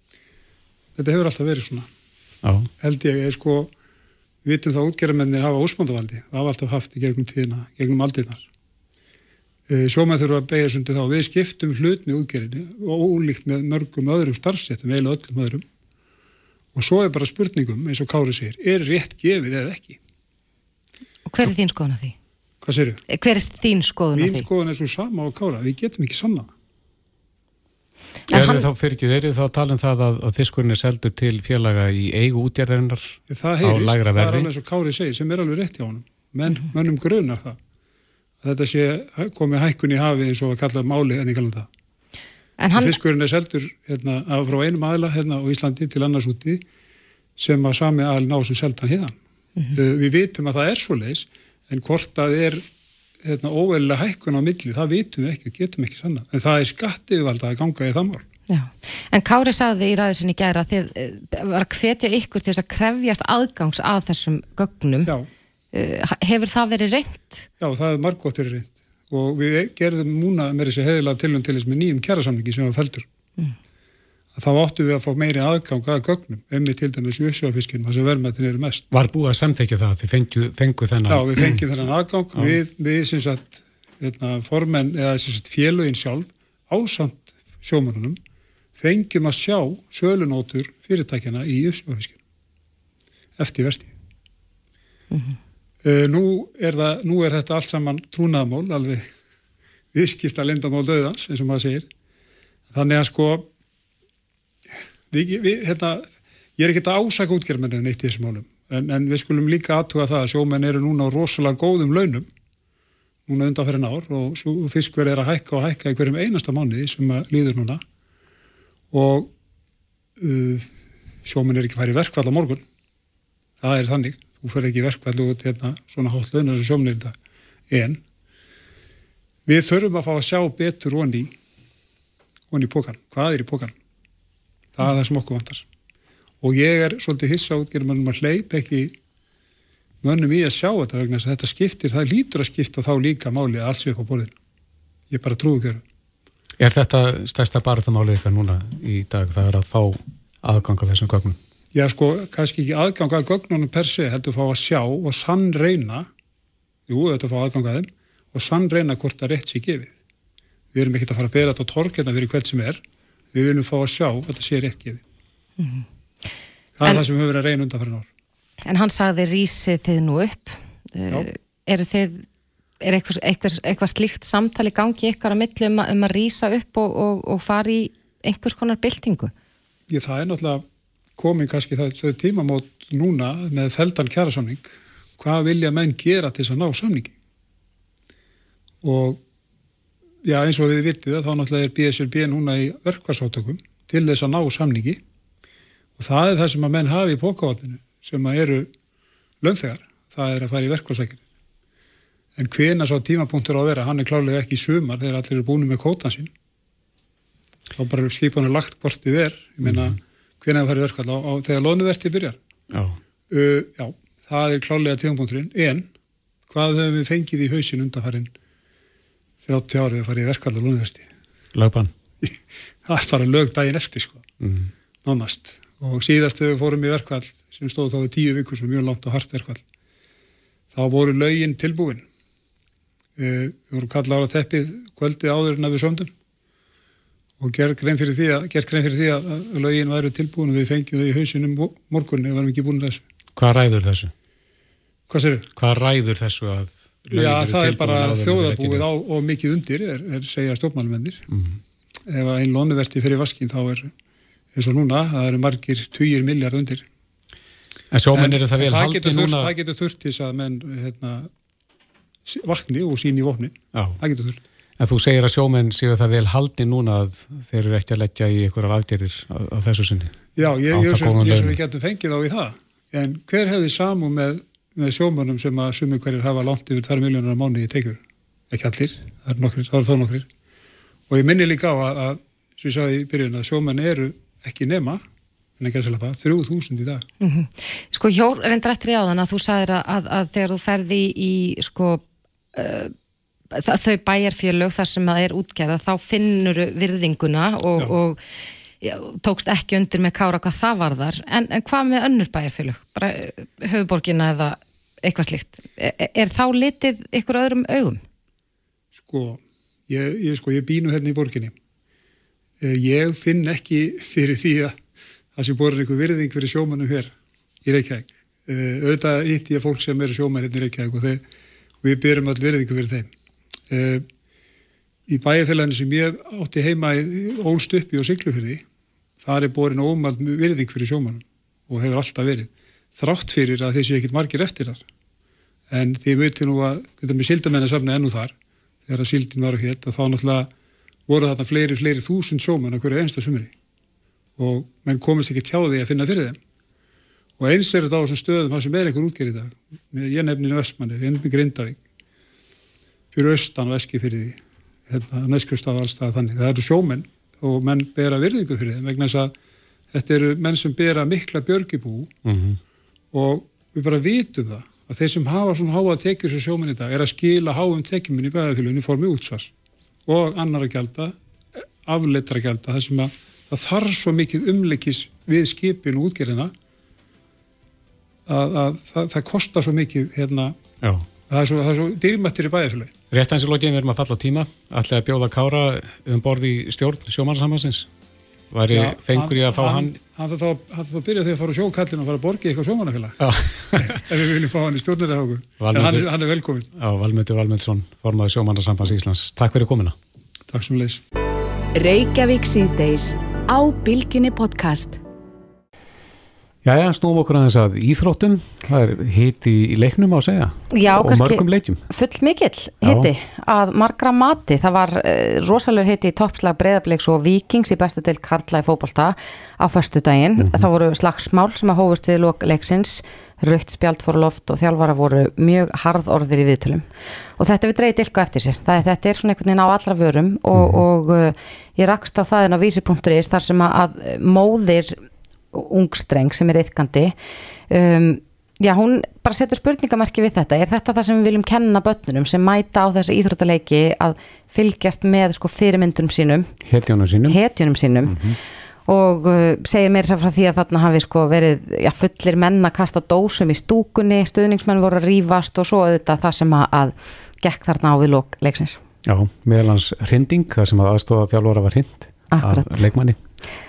Þetta hefur alltaf verið svona. Já. Held ég, ég sko, við vitum þá útgerðamennir hafa ósmándavaldi, það hafa alltaf haft í gegnum tíðina, gegnum aldirnar. E, sjóminn þurfa að beigja sundi þá, við skiptum hlut með útgerðinni og ólíkt með mörgum öðrum starfséttum, eiginlega öllum öðrum. Og svo er bara spurningum, eins og Kári segir, er rétt gefið eða ekki? Og hver er þín skoðun á því? Hvað sér ég? Hver er þín skoðun á því? Mín skoðun er svo sama á kára, við getum ekki sanna. Er hann... þá fyrir ekki, þeir eru þá að tala um það að, að fiskurinn er seldur til félaga í eigu útjærðarinnar á lagra verði? Það er alveg eins og Kári segir, sem er alveg rétt hjá honum. Men, mm -hmm. Mönnum grunar það. Að þetta sé komið hækkun í hafi eins og að kalla máli en ekki alveg það. Hann... Fiskurinn er seldur hérna, frá einum aðla hérna á Íslandi til annars úti sem að sami aðlun á sem seldan hérna. Mm -hmm. Við vitum að það er svo leis en hvort að er hérna, óveililega hækkun á milli, það vitum við ekki og getum ekki sanna. En það er skattiðvalda að ganga í það mál. Já, en Kári sagði í ræðisinni gæra að þið eh, var að hvetja ykkur til þess að krefjast aðgangs að þessum gögnum. Já. Uh, hefur það verið reynd? Já, það hefur margótt verið reynd og við gerðum múna með þessi heðilega tilum til þess með nýjum kjærasamlingi sem var feldur. Mm þá áttu við að fá meiri aðgang að gögnum, emmi til dæmis jösjáfiskin, það sem verðmættin eru mest. Var búið að samþekja það, þið fengju, fengu þennan? Já, við fengjum þennan aðgang, Já. við, við sem sagt, hérna, formenn, eða sem sagt, félögin sjálf, ásamt sjómanunum, fengjum að sjá sölunótur fyrirtækjana í jösjáfiskin, eftir verti. Mm -hmm. uh, nú, er það, nú er þetta allt saman trúnaðamál, alveg viðskipta lindamál döðans, eins og maður segir. Þannig að sko, við, við, hérna, ég er ekkert að ásaka útgerðmennin eitt í þessum málum en, en við skulum líka aðtuga það að sjómenn eru núna á rosalega góðum launum núna undan fyrir nár og fiskverð er að hækka og hækka í hverjum einasta mánuði sem líður núna. Og uh, sjómenn er ekki farið verkvall á morgun. Það er þannig, þú fer ekki verkvall út hérna svona hótt launar sem sjómenn er þetta en við þurfum að fá að sjá betur onni onni í pókan, hvað er í pókan það er það sem okkur vantar og ég er svolítið hissa átgerðum að maður hleyp ekki mönnum í að sjá þetta vegna að þetta skiptir, það lítur að skipta þá líka máli að alls við upp á borðinu. Ég bara trúi ekki að Er þetta stærsta barðamálið eitthvað núna í dag það er að fá aðgang af þessum gögnum? Já sko, kannski ekki aðgang af gögnunum per se, heldur að fá að sjá og sann reyna, jú þetta að fá aðgang af þeim og sann reyna hvort það rétt sé gefið. Við erum ekkert að fara að bera þetta á torkina fyrir hvert sem er, við viljum fá að sjá að þetta sé rétt gefið. Mm -hmm. Það en, er það sem við höfum verið að reyna undan fyrir náður. En hann sagði rísið þið nú upp. Já. Eh, er, þið, er eitthvað, eitthvað, eitthvað slíkt samtali gangi ykkar að millu um um að rísa upp og, og, og fara í einhvers konar byltingu? Já, það er náttúrulega komið kannski það, það tímamót núna með feldan kjærasamning. Hvað vilja menn gera til þess að ná samningi? Og já, eins og við vitið þá náttúrulega er BSRB núna í verkvarsátökum til þess að ná samningi. Og það er það sem að menn hafi í pókavatninu sem að eru lögþegar, það er að fara í verkvarsækjum en hvena svo tímapunktur á að vera, hann er klálega ekki í sumar þegar allir eru búin með kótan sín þá bara skipanur lagt hvort þið er, ég meina mm. hvena það fara í á þegar loðnuvertið byrjar? Já. Uh, já, það er klálega tímapunkturinn, en hvað höfum við fengið í hausin undanfærin fyrir 80 árið að fara í verkvall á loðnuvertið lögbann? Það er bara lög daginn eftir sko. Mm. nánast. Og síðast þegar við fórum í verkvall sem stóð þá í tíu vikur sem mjög langt og hart verkvall þá voru lögin tilbúin. Við vorum kallað ára teppið kvöldi áður en að við sömdum. Og gert grein fyrir því að, fyrir því að lögin væri tilbúin og við fengjum þau í hausinum morgun eða varum ekki búin þessu. Hvað ræður þessu? Hvað sér þau? Hvað ræður þessu að Já, það er bara þjóðabúið á og mikið undir er, er segja stjórnmálmennir mm -hmm. ef einn lónuverti fyrir vaskin þá er eins og núna, það eru margir 20 miljard undir. En sjómenn eru það vel haldi núna? Það getur þurft til að menn hérna, vakni og síni í vopni það getur þurft. En þú segir að sjómenn séu það vel haldi núna að þeir eru ekki að leggja í einhverjar aðgerðir á, þessu sinni? Já, ég er svo við getum fengið á í það. En hver hefði samu með, með sjómennum sem að sumi hverjir hafa langt yfir 2 miljónar á mánu í tekur ekki allir, það er, nokkrir, það er þó nokkrir. Og ég minni líka á að, að sem ég sagði í byrjun að sjómenn eru ekki nema en ekki að selja þrjú þúsund í dag. Mm -hmm. Sko Hjór reyndar eftir í áðan að þú sagðir að, að, að þegar þú ferði í sko uh, þau bæjarfjörlög þar sem það er útgerða þá finnur virðinguna og, og já, tókst ekki undir með kára hvað það var þar en, en hvað með önnur bæjarfjörlög bara uh, höfuborgina eða eitthvað slikt er, er þá litið ykkur öðrum augum? Sko ég, ég, sko, ég bínu hérna í borginni Eh, ég finn ekki fyrir því að það sé borin einhver virðing fyrir sjómanum hér í Reykjavík. Eh, auðvitað ítti ég fólk sem eru sjóman hérna í Reykjavík og, þeir, og við byrjum all virðingu fyrir þeim. Eh, í bæjarfélaginu sem ég átti heima ólst upp í og siglu fyrir því, þar er borin ómald virðing fyrir sjómanum og hefur alltaf verið. Þrátt fyrir að þessi ekkit margir eftir þar. En því mötti nú að, þetta með sildamennasafni ennú þar, þegar að sildin var hér, þá náttúrulega voru þarna fleiri, fleiri þúsund sjóman að hverju einsta sumri. Og menn komist ekki tjá því að finna fyrir þeim. Og eins er þetta á þessum stöðum það sem er einhver útgerð í dag. Ég nefninu Vestmanni, ég nefninu Grindavík. Fyrir austan og eski fyrir því hérna, næskust af allstað þannig. Það eru sjómenn og menn bera virðingu fyrir þeim vegna þess að þetta eru menn sem bera mikla björgibú mm -hmm. Og við bara vitum það að þeir sem hafa svona háa tekjur sem sjómenn í dag er að skila háum tekjuminn í bæðafélunni formi útsvars og annar að gelda, afleitra að gelda, það sem að það þarf svo mikið umleikis við skipin og útgerina að, að það, það kostar svo mikið hérna, það er svo, svo dýrmættir í bæðafélagi. Rétt eins og lokin við erum að falla á tíma, allir að bjóða Kára um borði stjórn sjómanarsamhansins. Var ég fengur í að fá hann? Hann þarf þá að byrja þegar að fara á sjókallin og fara að borgi eitthvað sjómanarfélag. ef við viljum fá hann í stjórnir eða okkur. En hann er, hann er velkomin. Já, Valmyndur Valmundsson, formadur sjómanarsamhans Íslands. Takk fyrir komina. Takk svo leiðis. Já, já, snúum okkur aðeins að íþróttum, það er hiti í leiknum á að segja já, og mörgum leikjum. Full mikill hiti að margra mati, það var eh, rosalur hiti í toppslag breyðarbleiks og vikings í bestu del Karla í fókbalta á förstu daginn. Mm -hmm. Það voru slagsmál sem að hófust við lokleiksins, rutt spjald fór loft og þjálfara voru mjög harð orðir í viðtölum. Og þetta við dreyið dilka eftir sér. Það, þetta er svona einhvern veginn á allra vörum og, mm -hmm. og uh, ég rakst á það en á vísi.is þar sem að móðir ungstreng sem er ytkandi um, já hún bara setur spurningamarki við þetta, er þetta það sem við viljum kenna börnunum sem mæta á þessi íþróttaleiki að fylgjast með sko fyrirmyndunum sínum? Hetjunum sínum, hetjunum sínum. Mm -hmm. og uh, segir mér sér frá því að þarna hafi sko verið já, fullir menn að kasta dósum í stúkunni. Stuðningsmenn voru að rýfast og svo auðvitað það sem að, að gekk þarna á við lók leiksins. Já, meðalans hrinding, það sem að aðstofa þjálfur að var hrind af leikmanni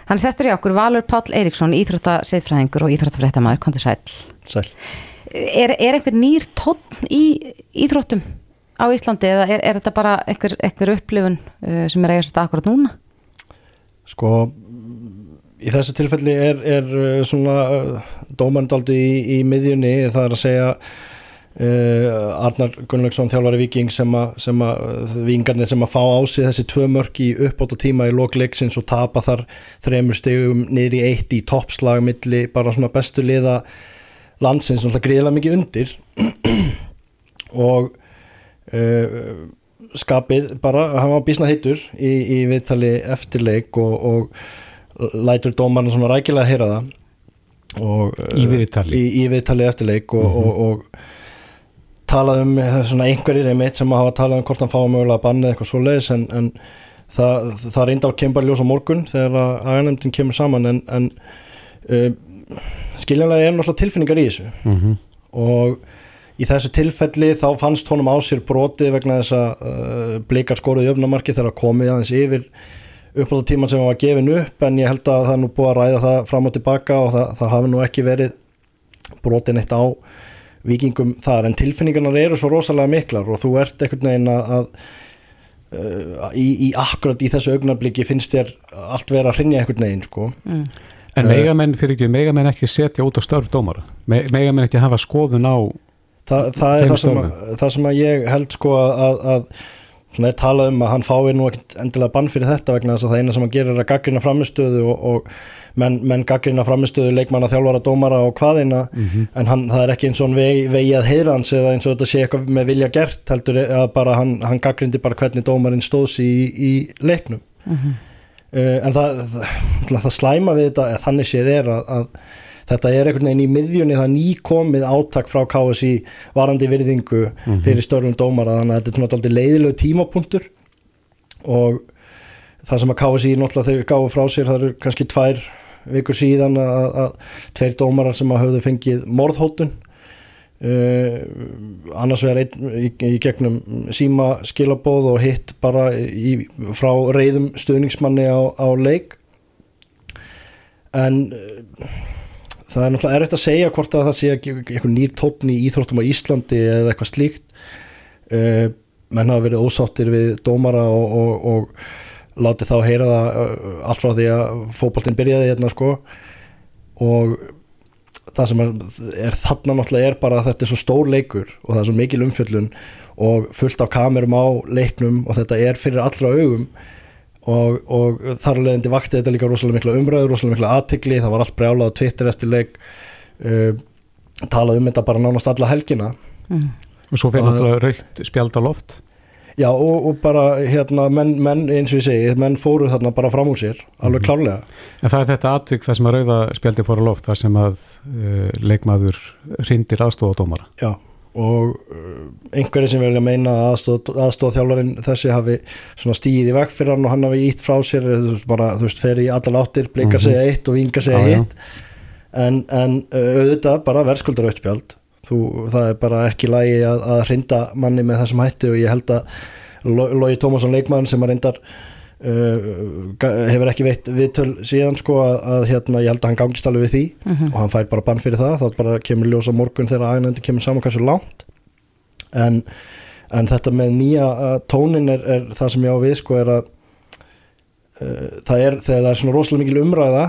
Hann sestur í okkur Valur Páll Eiríksson, íþróttaseðfræðingur og íþróttafrættamæður, kontur sæl. Sæl. Er, er einhver nýr tónn í íþróttum á Íslandi eða er, er þetta bara einhver, einhver upplifun uh, sem er eigast akkurat núna? Sko, í þessu tilfelli er, er uh, svona uh, dómandaldi í, í miðjunni, það er að segja Uh, Arnar Gunnlaugsson þjálfari viking sem að, að vingarnir sem að fá á sig þessi tvö mörk í uppbóta tíma í lokleiksins og tapa þar þremur stegum niður í eitt í toppslag milli bara svona bestu liða landsins og gríðilega mikið undir. Og uh, skapið bara, hann var bísna heitur í, í viðtali eftirleik og, og lætur dómarna svona rækilega að heyra það. Og, í viðtali. í, í viðtali eftirleik og, mm -hmm. og talað um einhverjir einmitt sem hafa talað um hvort hann fáið mögulega að banna eitthvað svo leiðis en, en það, það reynda á kembarljós á morgun þegar að aðeinemdin kemur saman en, en um, skiljanlega er náttúrulega tilfinningar í þessu mm -hmm. og í þessu tilfelli þá fannst honum á sér broti vegna þess að uh, blikar skoruði öfnamarki þegar komið aðeins yfir uppláta tíman sem var gefin upp en ég held að það er nú búið að ræða það fram og tilbaka og það, það hafi nú ekki verið brotin eitt á vikingum þar en tilfinningarnar eru svo rosalega miklar og þú ert ekkert neginn að, að uh, í, í akkurat í þessu augnabliki finnst þér allt vera að hrinja ekkert neginn sko. Mm. En uh, megamenn fyrir ekki, megamenn ekki setja út á störf dómara, Me, megamenn ekki hafa skoðun á Þa, það er það sem, að, það sem að ég held sko að, að svona er talað um að hann fái nú ekkert endilega bann fyrir þetta vegna þess að það eina sem hann gerir er að gaggrina framistöðu og, og menn, menn gaggrina framistöðu leikmanna, þjálfara, dómara og hvaðina mm -hmm. en hann, það er ekki eins og vegi, vegi að heyra hans eða eins og þetta sé eitthvað með vilja gert heldur að bara hann, hann gaggrindi bara hvernig dómarinn stóðs í, í leiknum mm -hmm. uh, en það, það, það slæma við þetta, þannig séð er að, að þetta er einhvern veginn í miðjunni það nýkomið áttak frá KSI varandi virðingu mhm. fyrir störfum dómara þannig að þetta er náttúrulega leiðilegu tímapunktur og það sem að KSI náttúrulega þegar gáðu frá sér það eru kannski tvær vikur síðan að, að tveir dómarar sem að höfðu fengið morðhóttun uh, annars verður einn í, í gegnum síma skilabóð og hitt bara í, frá reyðum stuðningsmanni á, á leik. En það er náttúrulega erfitt að segja hvort að það sé eitthvað nýr tópni í Íþróttum á Íslandi eða eitthvað slíkt. Uh, menn hafa verið ósáttir við dómara og, og, og látið þá heyra það uh, allt frá því að fókbaltinn byrjaði hérna sko. Og það sem er þarna náttúrulega er bara að þetta er svo stór leikur og það er svo mikil umfjöllun og fullt af kamerum á leiknum og þetta er fyrir allra augum. Og, og þar leðindi vakti þetta líka rosalega mikla umræður, rosalega mikla aðtikli það var allt brjálað á Twitter eftir leik. Uh, talað um þetta bara nánast alla helgina. Mm. og svo fyrir náttúrulega raukt spjald á loft já og, og bara hérna menn, menn eins og ég segi, menn fóru þarna bara fram úr sér, alveg mm. klárlega. En það er þetta atvik það sem að rauða spjaldi fóru á loft þar sem að uh, leikmaður rindir aðstofadómara já og uh, einhverju sem vilja meina að aðstóð, aðstóðþjálfarinn þessi hafi svona stíðið í veg fyrir hann og hann hafi ítt frá sér bara þú veist fer í allar áttir bleikar mm -hmm. segja eitt og vingar segja hitt. En, en auðvitað bara verðskuldar auðspjald það er bara ekki lægi að, að hrinda manni með þessum hætti og ég held að Lógi Tómasson leikmann sem að reyndar Uh, hefur ekki veitt viðtöl síðan sko að, að hérna ég held að hann gangist alveg við því uh mhm. -huh. og hann fær bara bann fyrir það þá bara kemur ljósa morgun þegar aðeins kemur saman kannski langt en, en þetta með nýja uh, tónin er, er það sem ég á við sko er að uh, það er þegar það er svona rosalega mikil umræða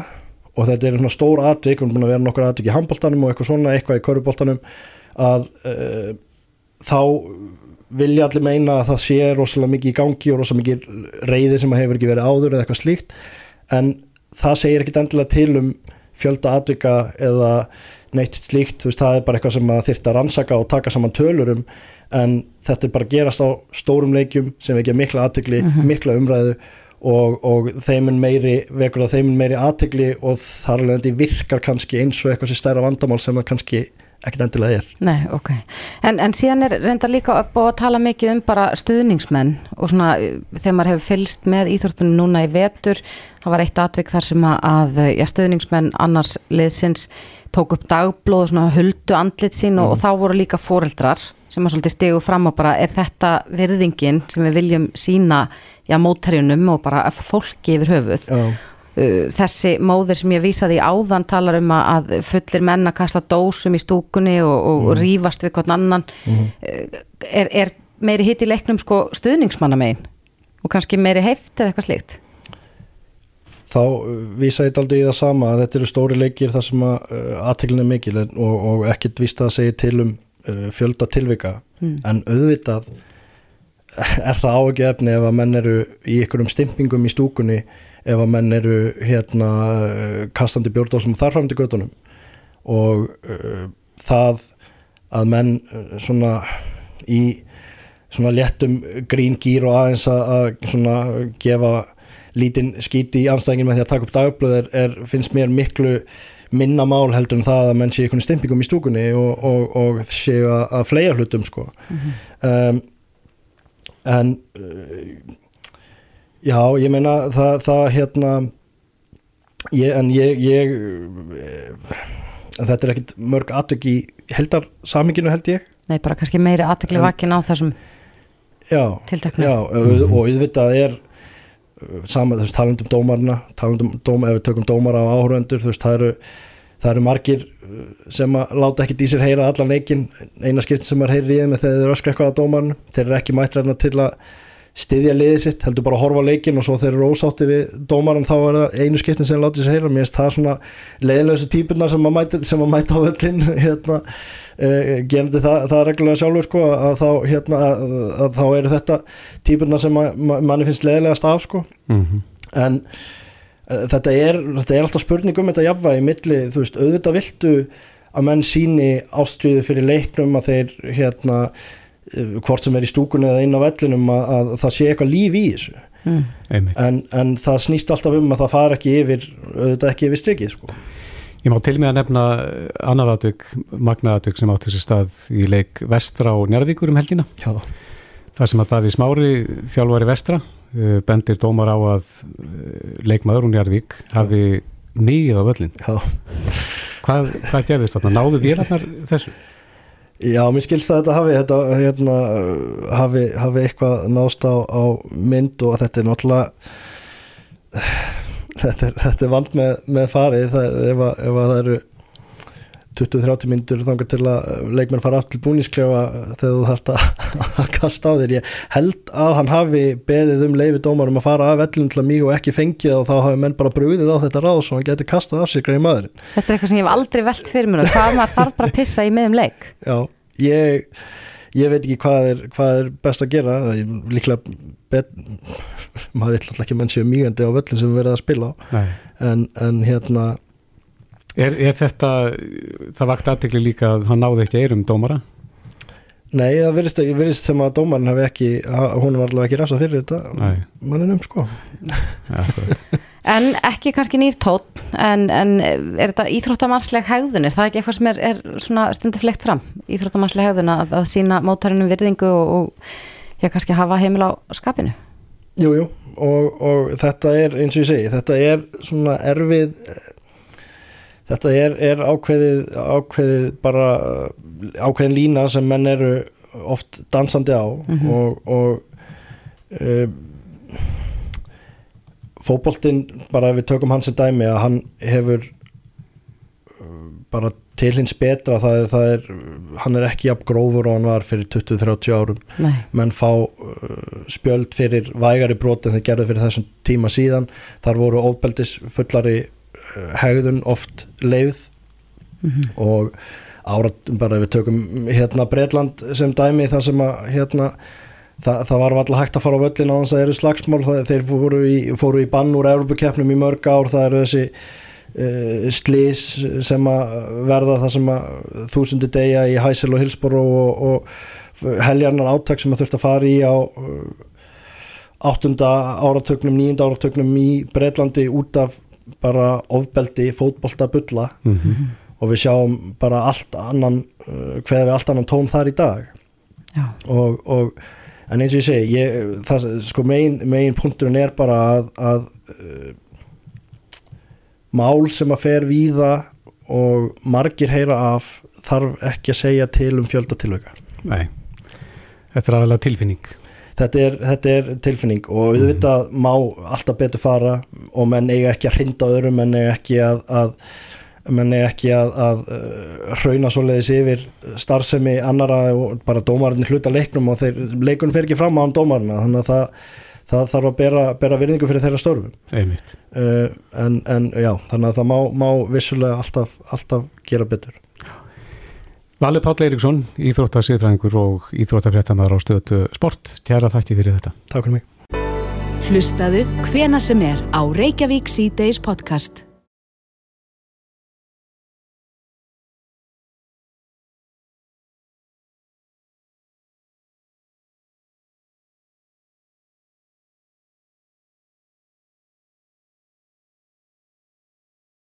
og þetta er svona stór atvik, við erum búin að vera nokkur atvik í handbóltanum og eitthvað svona, eitthvað í körubóltanum að uh, þá vilja allir meina að það sé rosalega mikið í gangi og rosalega mikið reyði sem hefur ekki verið áður eða eitthvað slíkt en það segir ekkit endilega til um fjölda atvika eða neitt slíkt, þú veist, það er bara eitthvað sem þurft að rannsaka og taka saman tölurum en þetta er bara gerast á stórum leikjum sem ekki er mikla atvikli, mm -hmm. mikla umræðu og, og þeimun meiri vekur það þeimun meiri aðtegli og þar alveg virkar kannski eins og eitthvað sem stærra vandamál sem það kannski ekkert endilega er. Nei, ok. En, en síðan er reynda líka upp á að tala mikið um bara stuðningsmenn og svona þegar maður hefur fylst með íþórtunum núna í vetur, það var eitt atvik þar sem að já, stuðningsmenn annars liðsins tók upp dagblóð og svona huldu andlit sín mm. og, og þá voru líka fóreldrar sem að svolítið stegu fram og bara er þetta virðingin sem við viljum sína já, mótærjunum og bara fólki yfir höfuð oh. þessi móðir sem ég vísaði áðan talar um að fullir menna kasta dósum í stúkunni og, og mm. rýfast við hvern annan mm. er, er meiri hitt í leiknum sko stuðningsmanna megin og kannski meiri heift eða eitthvað slikt þá vísa ég aldrei í það sama að þetta eru stóri leikir þar sem að aðteglin er mikil og, og ekkert vísta að segja til um uh, fjölda tilvika mm. en auðvitað er það ágefni ef að menn eru í einhverjum stimpingum í stúkunni ef að menn eru hérna kastandi bjórndásum þarfram til göttunum og uh, það að menn uh, svona í svona léttum grín gýr og aðeins að svona gefa lítinn skíti í anstæðingin með því að taka upp dagblöð er, er, finnst mér miklu minna mál heldur en það að menn sé einhvern stimpingum í stúkunni og, og, og séu að, að flega hlutum sko mm -hmm. um, en uh, já, ég meina það, það hérna ég, en ég, ég uh, þetta er ekkit mörg aðtök í heldar saminginu held ég. Nei, bara kannski meiri aðtökli vakin á þessum tilteknu Já, og auðvitað er uh, saman, þú veist, talandum dómarna talandum dóm, ef við tökum dómara á áhöröndur þú veist, það eru það eru margir uh, sem að láta ekkert í sér heyra allan leikin eina skipt sem er heyri í þeim þegar þeir eru öskra eitthvað á dóman þeir eru ekki mættræðina til að styðja liðið sitt, heldur bara að horfa leikin og svo þeir eru ósátti við dómaran þá er það einu skiptin sem láta sér heyra. Mér finnst það svona leiðinlösu típunar sem að mæta, sem að mæta á öllin hérna, uh, gerandi það, það reglulega sjálfur sko að þá, hérna, að, að þá eru þetta típunar sem að, manni finnst leiðilegast af sko. Mm -hmm. en Eh, þetta er, þetta er alltaf spurning um þetta jafnvægi milli, þú veist, auðvitað viltu að menn síni ástriðu fyrir leiknum að þeir hérna eh, hvort sem er í stúkunni eða inn á vellinum að, að það sé eitthvað líf í þessu mm. en, en það snýst alltaf um að það fara ekki yfir auðvitað ekki yfir strikið sko Ég má til mig að nefna annaraðatug, magnaðatug sem átt þessi stað í leik Vestra og Njarðvíkur um helgina Já. þar sem að Daví Smári þjálfari Vestra Eh, bendir dómar á að eh, leikmaður hún Jarvík hafi nýið á völlin hvað, hvað gerðist þarna? Náðu vélarnar þessu? Já, mér skilst að þetta hafi þetta, hérna, hafi, hafi eitthvað nást á, á mynd og þetta er náttúrulega þetta er, þetta er vand með, með farið það er, ef, að, ef að það eru 20-30 myndur þangar til að leikmenn fara aftur til búnísklefa þegar þú þarfst að kasta á þér. Ég held að hann hafi beðið um leifi dómarum að fara af ellum til að mjög og ekki fengið og þá hafi menn bara brúðið á þetta ráð og hann geti kastað af sig greið maðurinn. Þetta er eitthvað sem ég hef aldrei velt fyrir mér hvað maður þarf bara að pissa í meðum leik. Já, ég, ég veit ekki hvað er, hvað er best að gera. Líklega bet, maður vill alltaf ekki menn séu mýgandi á völlin sem við verðum að spila á. En, en hérna Er, er þetta, það vakt aðtegli líka að hann náði ekki eirum dómara? Nei, það verðist, verðist sem að dómarin hafi ekki, hún var alveg ekki rasa fyrir þetta manninum sko. Ja, En ekki kannski nýr tótt en, en er þetta íþróttamannsleg hegðun, er það ekki eitthvað sem er, er stundu flekt fram, íþróttamannsleg hegðun að, að sína mótarinnum virðingu og, og já, kannski hafa heimil á skapinu? Jújú, jú, og, og þetta er eins og ég segi, þetta er svona erfið þetta er, er ákveðið, ákveðið bara ákveðin lína sem menn eru oft dansandi á mm -hmm. og, og um, fókbóltinn bara ef við tökum hans í dæmi að hann hefur bara til hins betra það er, það er, hann er ekki jafn grófur og hann var fyrir 20-30 árum Nei. menn fá uh, spjöld fyrir vægari brot en þeir gerðu fyrir þessum tíma síðan þar voru ofbeldis fullari hegðun oft leið mm -hmm. og árat bara við tökum hérna Breitland sem dæmi það sem að hérna það, það var alltaf hægt að fara á völlin á þess að það eru slagsmál. Það, þeir fóru í, fóru í bann úr Európa-keppnum í mörg ár. Það eru þessi uh, slís sem að verða það sem að þúsundi degja í Hæsel og Hilsboro og, og heljarnar áttak sem að þurft að fara í á áttunda áratögnum, nýjunda áratögnum í Breitlandi út af bara ofbeldi, fótbolta, bulla. Mm -hmm. og við sjáum bara allt annan, uh, hvað við allt annan tón þar í dag. Og, og en eins og ég segi ég, það, sko megin, megin punkturinn er bara að, að uh, mál sem að fer víða og margir heyra af þarf ekki að segja til um fjöldatilvöka Nei, þetta er aðalega tilfinning þetta er, þetta er tilfinning og við veit að má alltaf betur fara og menn eiga ekki að hrinda öðrum, menn eiga ekki að, að menn eiga ekki að, að uh, hrauna svoleiðis yfir starfsemi annara og bara dómarinn hluta leiknum og þeir, leikunum fer ekki fram á hann dómarina þannig að það, það þarf að bera, bera virðingu fyrir þeirra störfum. Uh, en, en já, þannig að það má, má vissulega alltaf, alltaf gera betur Valur Páll Eiríksson, íþróttarsýðfræðingur og íþróttarfréttamaður á stöðu sport. Tjara þætti fyrir þetta. Takk fyrir mig. Hlustaðu hvena sem er á Reykjavík C-Days podcast.